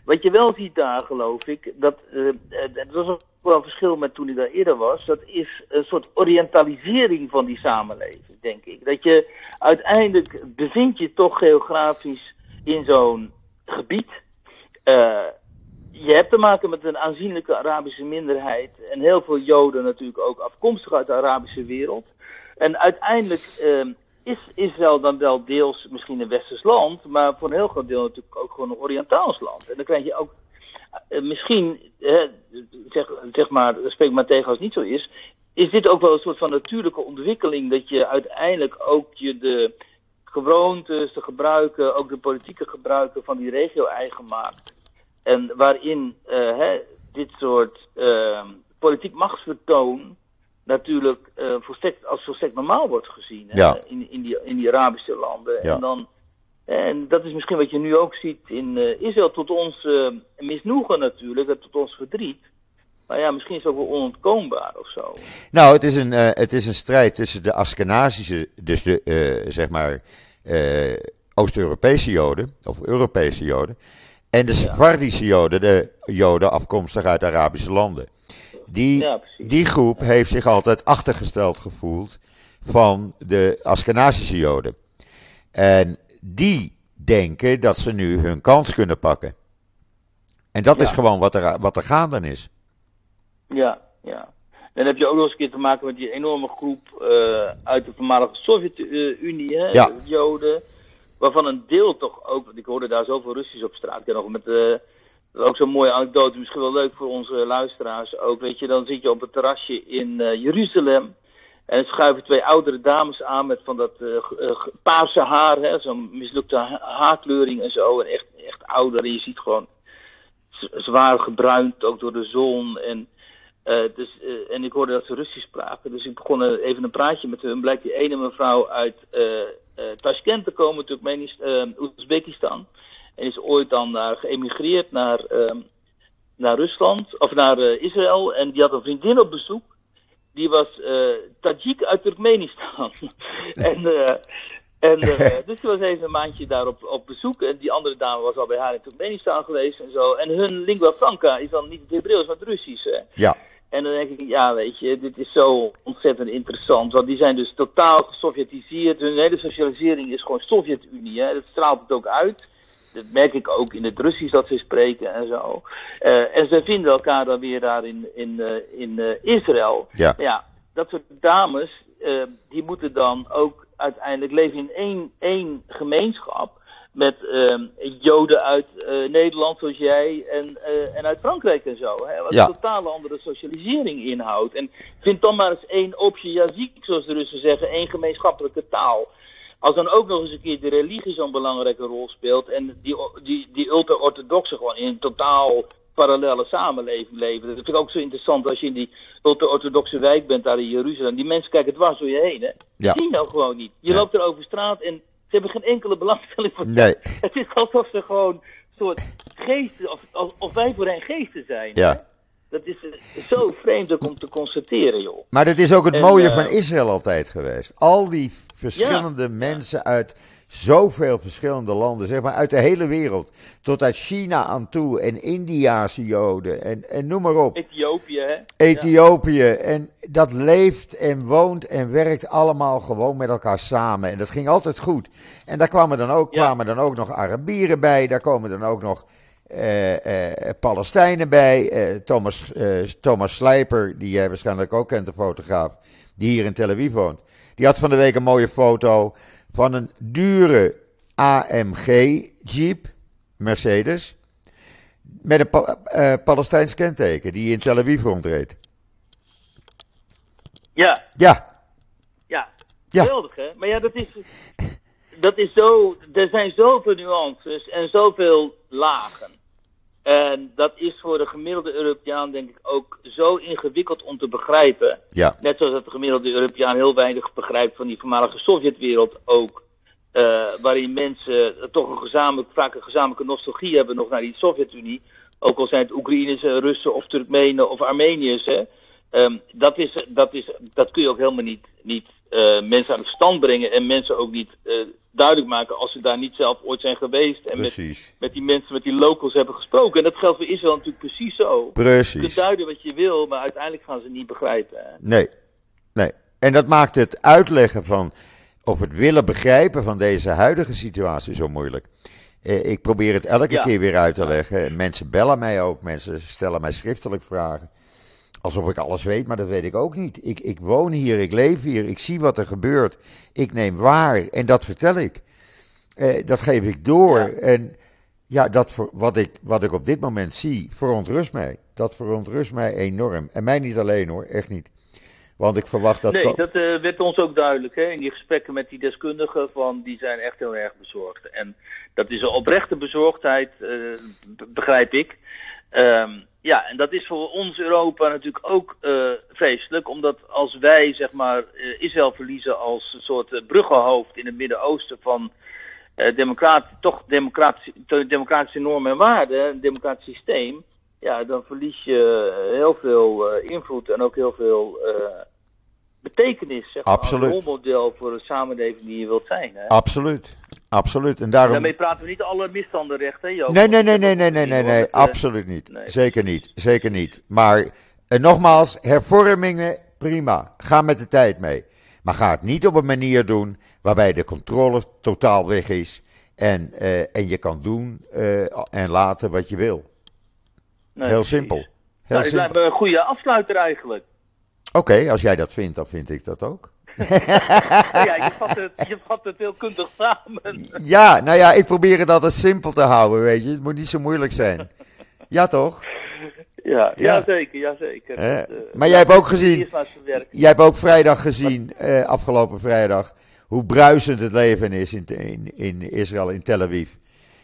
wat je wel ziet daar, geloof ik, dat, eh, dat was ook wel een verschil met toen ik daar eerder was. Dat is een soort orientalisering van die samenleving, denk ik. Dat je uiteindelijk bevind je toch geografisch in zo'n gebied. Eh, je hebt te maken met een aanzienlijke Arabische minderheid. En heel veel Joden natuurlijk ook afkomstig uit de Arabische wereld. En uiteindelijk eh, is Israël dan wel deels misschien een westers land. Maar voor een heel groot deel natuurlijk ook gewoon een Oriëntaals land. En dan krijg je ook eh, misschien, zeg, zeg maar, spreek maar tegen als het niet zo is. Is dit ook wel een soort van natuurlijke ontwikkeling. Dat je uiteindelijk ook je de gewoontes, de gebruiken, ook de politieke gebruiken van die regio eigen maakt. En waarin eh, hè, dit soort eh, politiek machtsvertoon natuurlijk volstrekt, als volstrekt normaal wordt gezien hè, Ja. in, in, die, in die Arabische landen. Ja. En, dan, en dat is misschien wat je nu ook ziet in eh, Israël, tot ons eh, misnoegen natuurlijk, en tot ons verdriet. Maar ja, misschien is het ook wel onontkoombaar of zo. Nou, het is een, het is een strijd tussen de Askenazische, dus de, zeg maar, Oost-Europese Joden, of Europese Joden, en de Sephardische Joden, de Joden afkomstig uit Arabische landen. Die, Ja, die groep heeft zich altijd achtergesteld gevoeld van de Askenazische Joden. En die denken dat ze nu hun kans kunnen pakken. En dat is gewoon wat er, wat er gaande is. Ja, ja. Dan heb je ook nog eens een keer te maken met die enorme groep eh, uit de voormalige Sovjet-Unie, hè, Ja. de Joden. Waarvan een deel toch ook, want ik hoorde daar zoveel Russisch op straat. Ik heb nog met, eh, ook zo'n mooie anekdote, misschien wel leuk voor onze luisteraars ook. Weet je, dan zit je op het terrasje in eh, Jeruzalem. En schuiven twee oudere dames aan met van dat uh, paarse haar, zo'n mislukte haarkleuring en zo. En echt, echt ouder. En je ziet gewoon zwaar gebruind, ook door de zon. En, dus, en ik hoorde dat ze Russisch spraken. Dus ik begon even een praatje met hun. Blijkt die ene mevrouw uit Tashkent te komen, Turkmenistan, Oezbekistan. En is ooit dan daar geëmigreerd naar, naar Rusland, of naar Israël. En die had een vriendin op bezoek die was uh, Tajik uit Turkmenistan. en en, uh, dus die was even een maandje daar op, op bezoek. En die andere dame was al bij haar in Turkmenistan geweest en zo. En hun lingua franca is dan niet het Hebreeuws, maar het Russisch. Hè? Ja. En dan denk ik, ja, weet je, dit is zo ontzettend interessant. Want die zijn dus totaal gesovjetiseerd. Hun hele socialisering is gewoon Sovjet-Unie. Dat straalt het ook uit. Dat merk ik ook in het Russisch dat ze spreken en zo. Uh, en ze vinden elkaar dan weer daar in, in, uh, in uh, Israël. Ja. ja. Dat soort dames, die moeten dan ook uiteindelijk leven in één, één gemeenschap. Met Joden uit Nederland, zoals jij, en, en uit Frankrijk en zo. Hè, wat Ja. een totale andere socialisering inhoudt. En vind dan maar eens één opje jaziek, zoals de Russen zeggen, één gemeenschappelijke taal. Als dan ook nog eens een keer de religie zo'n belangrijke rol speelt en die, die, die ultra-orthodoxen gewoon in een totaal parallele samenleving leven. Dat vind ik ook zo interessant als je in die ultra-orthodoxe wijk bent daar in Jeruzalem. Die mensen kijken dwars door je heen, hè. Ja. Die zien nou gewoon niet. Je Nee. loopt er over straat en ze hebben geen enkele belangstelling voor Nee. Het is alsof ze gewoon een soort geesten, of, of, of wij voor hen geesten zijn. Ja. hè. Dat is eh, zo vreemd om te constateren, joh. Maar dat is ook het En, mooie eh, van Israël altijd geweest. Al die verschillende mensen uit zoveel verschillende landen, zeg maar uit de hele wereld. Tot uit China aan toe en Indiaanse Joden en, en noem maar op. Ethiopië, hè. Ethiopië. En dat leeft en woont en werkt allemaal gewoon met elkaar samen. En dat ging altijd goed. En daar kwamen dan ook, Ja. kwamen dan ook nog Arabieren bij. Daar komen dan ook nog Palestijnen bij. Eh, Thomas, eh, Thomas Slijper, die jij waarschijnlijk ook kent, de fotograaf. Die hier in Tel Aviv woont. Die had van de week een mooie foto van een dure AMG Jeep, Mercedes. Met een Pa- eh, Palestijns kenteken die in Tel Aviv rondreed. Ja, Ja, Ja, Ja. hè. Maar ja, dat is, dat is zo, er zijn zoveel nuances en zoveel lagen. En dat is voor de gemiddelde Europeaan denk ik ook zo ingewikkeld om te begrijpen. ja, Net zoals dat de gemiddelde Europeaan heel weinig begrijpt van die voormalige Sovjetwereld ook. eh, waarin mensen toch een gezamenlijk, vaak een gezamenlijke nostalgie hebben nog naar die Sovjet-Unie. Ook al zijn het Oekraïners, Russen of Turkmenen of Armeniërs. Hè. Ehm, dat, is, dat, is, dat kun je ook helemaal niet, niet eh, mensen aan het stand brengen. En mensen ook niet eh, duidelijk maken als ze daar niet zelf ooit zijn geweest. En met, precies. met die mensen, met die locals hebben gesproken. En dat geldt voor Israël natuurlijk precies zo. Je kunt Precies. duiden wat je wil, maar uiteindelijk gaan ze niet begrijpen. Nee, nee. En dat maakt het uitleggen van, of het willen begrijpen van deze huidige situatie zo moeilijk. Eh, ik probeer het elke Ja. keer weer uit te leggen. Mensen bellen mij ook, mensen stellen mij schriftelijk vragen. Alsof ik alles weet, maar dat weet ik ook niet. Ik, ik woon hier, ik leef hier, ik zie wat er gebeurt. Ik neem waar en dat vertel ik. Eh, dat geef ik door. Ja. En ja, dat voor, wat, ik, wat ik op dit moment zie, verontrust mij. Dat verontrust mij enorm. En mij niet alleen hoor, echt niet. Want ik verwacht dat. nee, dat eh, werd ons ook duidelijk. Hè? In die gesprekken met die deskundigen, van, die zijn echt heel erg bezorgd. En dat is een oprechte bezorgdheid, eh, be- begrijp ik. Ehm, ja, en dat is voor ons Europa natuurlijk ook eh, vreselijk. Omdat als wij, zeg maar, eh, Israël verliezen als een soort eh, bruggenhoofd in het Midden-Oosten van eh democrat, toch democratische, democratische normen en waarden, een democratisch systeem. Ja, dan verlies je heel veel invloed en ook heel veel betekenis. Zeg maar, Absoluut. Als rolmodel voor een samenleving die je wilt zijn. Hè? Absoluut. Absoluut. En daarom. Daarmee praten we niet alle misstanden recht, hè Joop? Nee, nee, nee, nee, nee, nee, nee, nee, absoluut niet. nee, Zeker niet, zeker niet. Maar eh, nogmaals, hervormingen, prima. Ga met de tijd mee. Maar ga het niet op een manier doen waarbij de controle totaal weg is. En, eh, en je kan doen eh, en laten wat je wil. nee, Heel precies. simpel. Heel Nou, het lijkt simpel. me een goede afsluiter eigenlijk. Oké, als jij dat vindt, dan vind ik dat ook. ja, je vat, het, je vat het heel kundig samen. Ja, nou ja, ik probeer het altijd simpel te houden, weet je. Het moet niet zo moeilijk zijn. Ja, toch? Ja, Ja. zeker, ja zeker. Dat, eh, Maar jij hebt ook gezien-. Jij hebt ook vrijdag gezien, eh, afgelopen vrijdag, hoe bruisend het leven is in, in, in Israël, in Tel Aviv.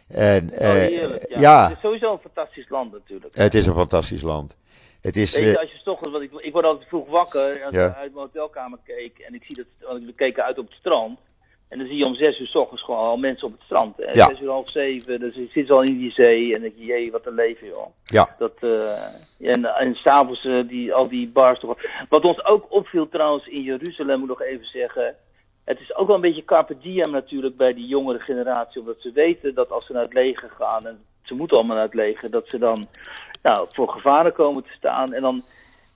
En, Oh, eh, heerlijk, ja. ja, Het is sowieso een fantastisch land natuurlijk. het is een fantastisch land. Het is, Weet je, eh, als je ochtends, want ik, ik word altijd vroeg wakker als Ja. ik uit mijn hotelkamer keek en ik zie dat, want we keken uit op het strand. En dan zie je om zes uur 's ochtends gewoon al mensen op het strand. En Ja. zes uur half zeven, dus je zit al in die zee en dan denk je, jee, wat een leven joh. ja, Dat, eh, en en s'avonds eh, die, al die bars toch. Wat ons ook opviel trouwens in Jeruzalem, moet ik nog even zeggen. Het is ook wel een beetje carpe diem natuurlijk bij die jongere generatie. Omdat ze weten dat als ze naar het leger gaan, en ze moeten allemaal naar het leger, dat ze dan nou, voor gevaren komen te staan. En dan,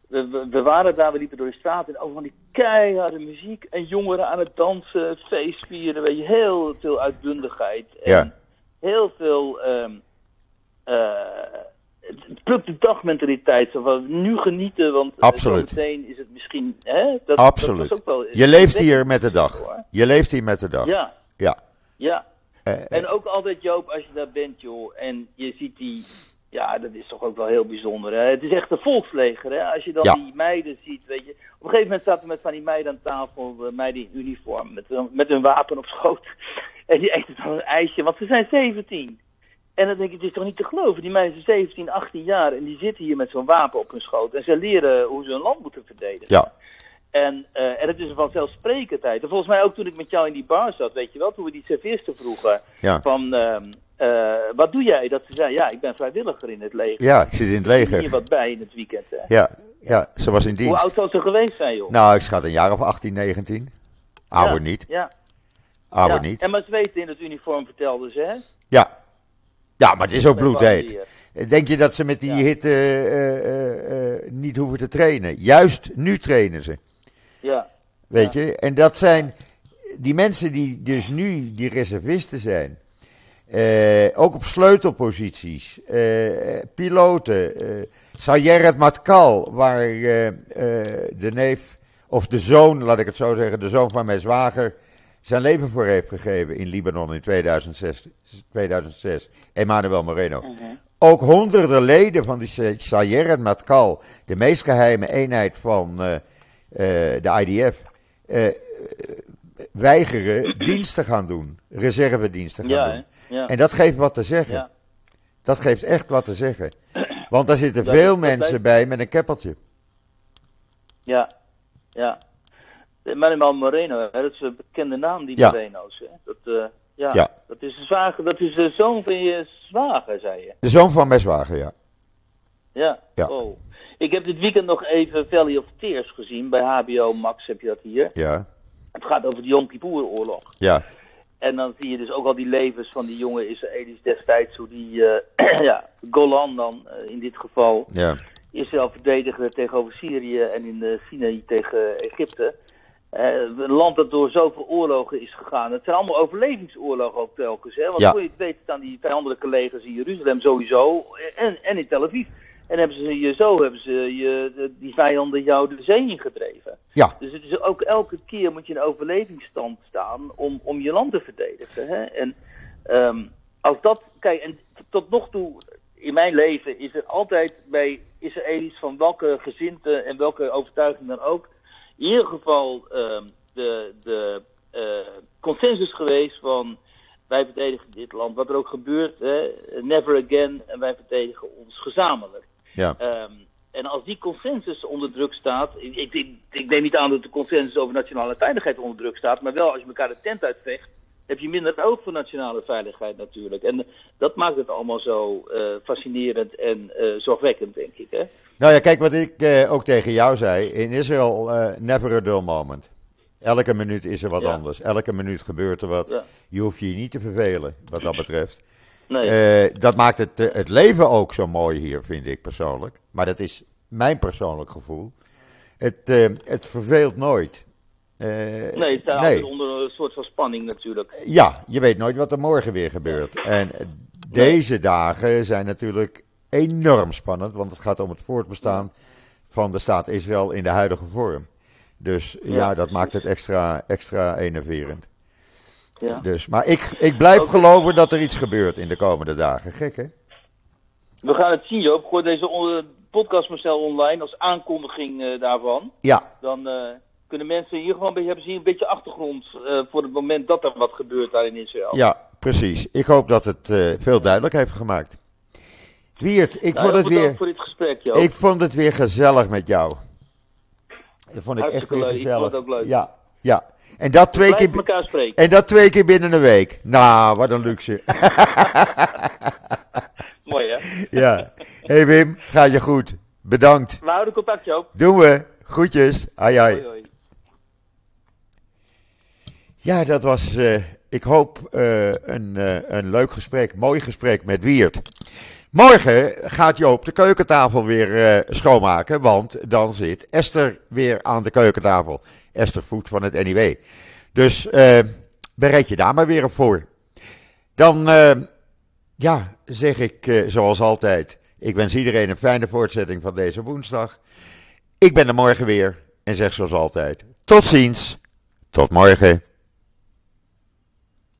we, we, waren daar, we liepen door de straat en over van die keiharde muziek. En jongeren aan het dansen, feest vieren, weet je, heel veel uitbundigheid. En Ja. heel veel... ehm eh, het het pluk de dag mentaliteit. Zo van, nu genieten, want eh, Absoluut. zometeen is het misschien... Hè, dat, absoluut. Dat ook wel, Je leeft hier met de dag. Hoor. Je leeft hier met de dag. Ja, Ja. ja. Eh, En ook altijd, Joop, als je daar bent, joh, en je ziet die... Ja, dat is toch ook wel heel bijzonder. Hè? Het is echt een volksleger. Hè? Als je dan Ja. die meiden ziet, weet je. Op een gegeven moment zaten we met van die meiden aan tafel, eh, meiden in uniform, met, hun- met hun wapen op schoot. En die eten dan een ijsje, want ze zijn 17. En dan denk ik, het is toch niet te geloven. Die meiden zijn 17, 18 jaar en die zitten hier met zo'n wapen op hun schoot. En ze leren hoe ze hun land moeten verdedigen. ja, En, eh, en het is een vanzelfsprekendheid. En volgens mij ook toen ik met jou in die bar zat, weet je wel, toen we die serveerster vroegen ja. van, ehm, eh, wat doe jij? Dat ze zei, ja, ik ben vrijwilliger in het leger. ja, ik zit in het Ik zie hier leger. wat bij in het weekend. Hè. Ja, ja, ze was in Hoe oud dienst. zou ze geweest zijn, joh? Nou, ik schat een jaar of 18, 19. Ouder Ja, niet. Ja. Ouder ja. niet. En maar ze weten in het uniform vertelden ze, hè? Ja. Ja, maar het is ook bloedheet. Denk je dat ze met die Ja. hitte eh, eh, niet hoeven te trainen? Juist nu trainen ze. Ja, Weet je? En dat zijn die mensen die dus nu die reservisten zijn. Eh, ook op sleutelposities. eh, piloten. eh Sayeret Matkal, waar de neef, of de zoon, laat ik het zo zeggen, de zoon van mijn zwager, zijn leven voor heeft gegeven in Libanon in 2006. 2006 Emmanuel Moreno. Ook honderden leden van die Sayeret Matkal, de meest geheime eenheid van de IDF, weigeren dienst te gaan doen, reservedienst te gaan ja, doen. Ja. En dat geeft wat te zeggen. ja. Dat geeft echt wat te zeggen. Want daar zitten Dat- veel dat mensen bij met een keppeltje. Ja, ja. Manuel Moreno, hè, dat is een bekende naam, die Ja. Moreno's. Hè. Dat, eh, ja, Ja. dat is de zwager, dat is de zoon van je zwager, zei je. De zoon van mijn zwager, ja. Ja. Ja. Oh. Ik heb dit weekend nog even Valley of Tears gezien. Bij HBO Max heb je dat hier. Ja, Het gaat over de Yom Kippur-oorlog. ja, En dan zie je dus ook al die levens van die jonge Israëli's destijds. Hoe die, eh, ja, Golan dan eh, in dit geval. ja. Israël verdedigde tegenover Syrië en in de Sinai tegen Egypte. Eh, een land dat door zoveel oorlogen is gegaan. Het zijn allemaal overlevingsoorlogen ook telkens. Hè? Want Ja. voor je het weet staan die vijandelijke legers in Jeruzalem sowieso. En, en in Tel Aviv. En hebben ze je zo hebben ze je, die vijanden jou de zee ingedreven. Ja, Dus het is ook elke keer moet je in overlevingsstand staan om, om je land te verdedigen. Hè? En ehm, als dat, kijk, en tot nog toe in mijn leven is er altijd bij Israëli's van welke gezinte en welke overtuiging dan ook, in ieder geval ehm, de, de eh, consensus geweest van wij verdedigen dit land. Wat er ook gebeurt, hè, never again, en wij verdedigen ons gezamenlijk. Ja, Ehm, en als die consensus onder druk staat. Ik, ik, neem niet aan dat de consensus over nationale veiligheid onder druk staat. Maar wel als je elkaar de tent uitvecht. heb je minder oog voor nationale veiligheid natuurlijk. En eh, dat maakt het allemaal zo eh, fascinerend en eh, zorgwekkend, denk ik. Hè? Nou ja, kijk wat ik ook tegen jou zei. In Israël, never a dull moment. Elke minuut is er wat Ja. anders. Elke minuut gebeurt er wat. Ja. Je hoeft je niet te vervelen, wat dat betreft. Nee. Eh, dat maakt het, eh, het leven ook zo mooi hier, vind ik persoonlijk. Maar dat is mijn persoonlijk gevoel. Het, eh, het verveelt nooit. Eh, nee, het altijd onder een soort van spanning natuurlijk. Ja, je weet nooit wat er morgen weer gebeurt. En deze dagen zijn natuurlijk enorm spannend, want het gaat om het voortbestaan van de staat Israël in de huidige vorm. Dus ja, Ja, dat maakt het extra, extra enerverend. Ja. Dus, maar ik, ik blijf geloven dat er iets gebeurt in de komende dagen. Gek hè? We gaan het zien, Joop. Ik hoor deze on- podcast maar snel online als aankondiging eh, daarvan. Ja, Dan eh, kunnen mensen ieder geval een beetje, hebben ze hier een beetje achtergrond eh, voor het moment dat er wat gebeurt daar in Israël. ja, precies. Ik hoop dat het eh, veel duidelijk heeft gemaakt. Wiert, ik, Nou, vond het weer, voor dit gesprek, Joop. ik vond het weer gezellig met jou. Dat vond ik echt weer leuk. Ik vond gezellig. het ook leuk. Ja, ja. En dat twee keer, elkaar spreken. en dat twee keer binnen een week. Nou, wat een luxe. Mooi hè? ja. hey Wim, gaat je goed. Bedankt. We houden contact, Joop. Doen we. Groetjes. Ai ai. Hoi, hoi. Ja, dat was, eh, ik hoop, eh, een, eh, een leuk gesprek, mooi gesprek met Wiert. Morgen gaat Joop de keukentafel weer eh, schoonmaken, want dan zit Esther weer aan de keukentafel. Esther Voet van het NIW. Dus eh, bereid je daar maar weer op voor. Dan, eh, ja, zeg ik zoals altijd, ik wens iedereen een fijne voortzetting van deze woensdag. Ik ben er morgen weer en zeg zoals altijd, tot ziens, tot morgen.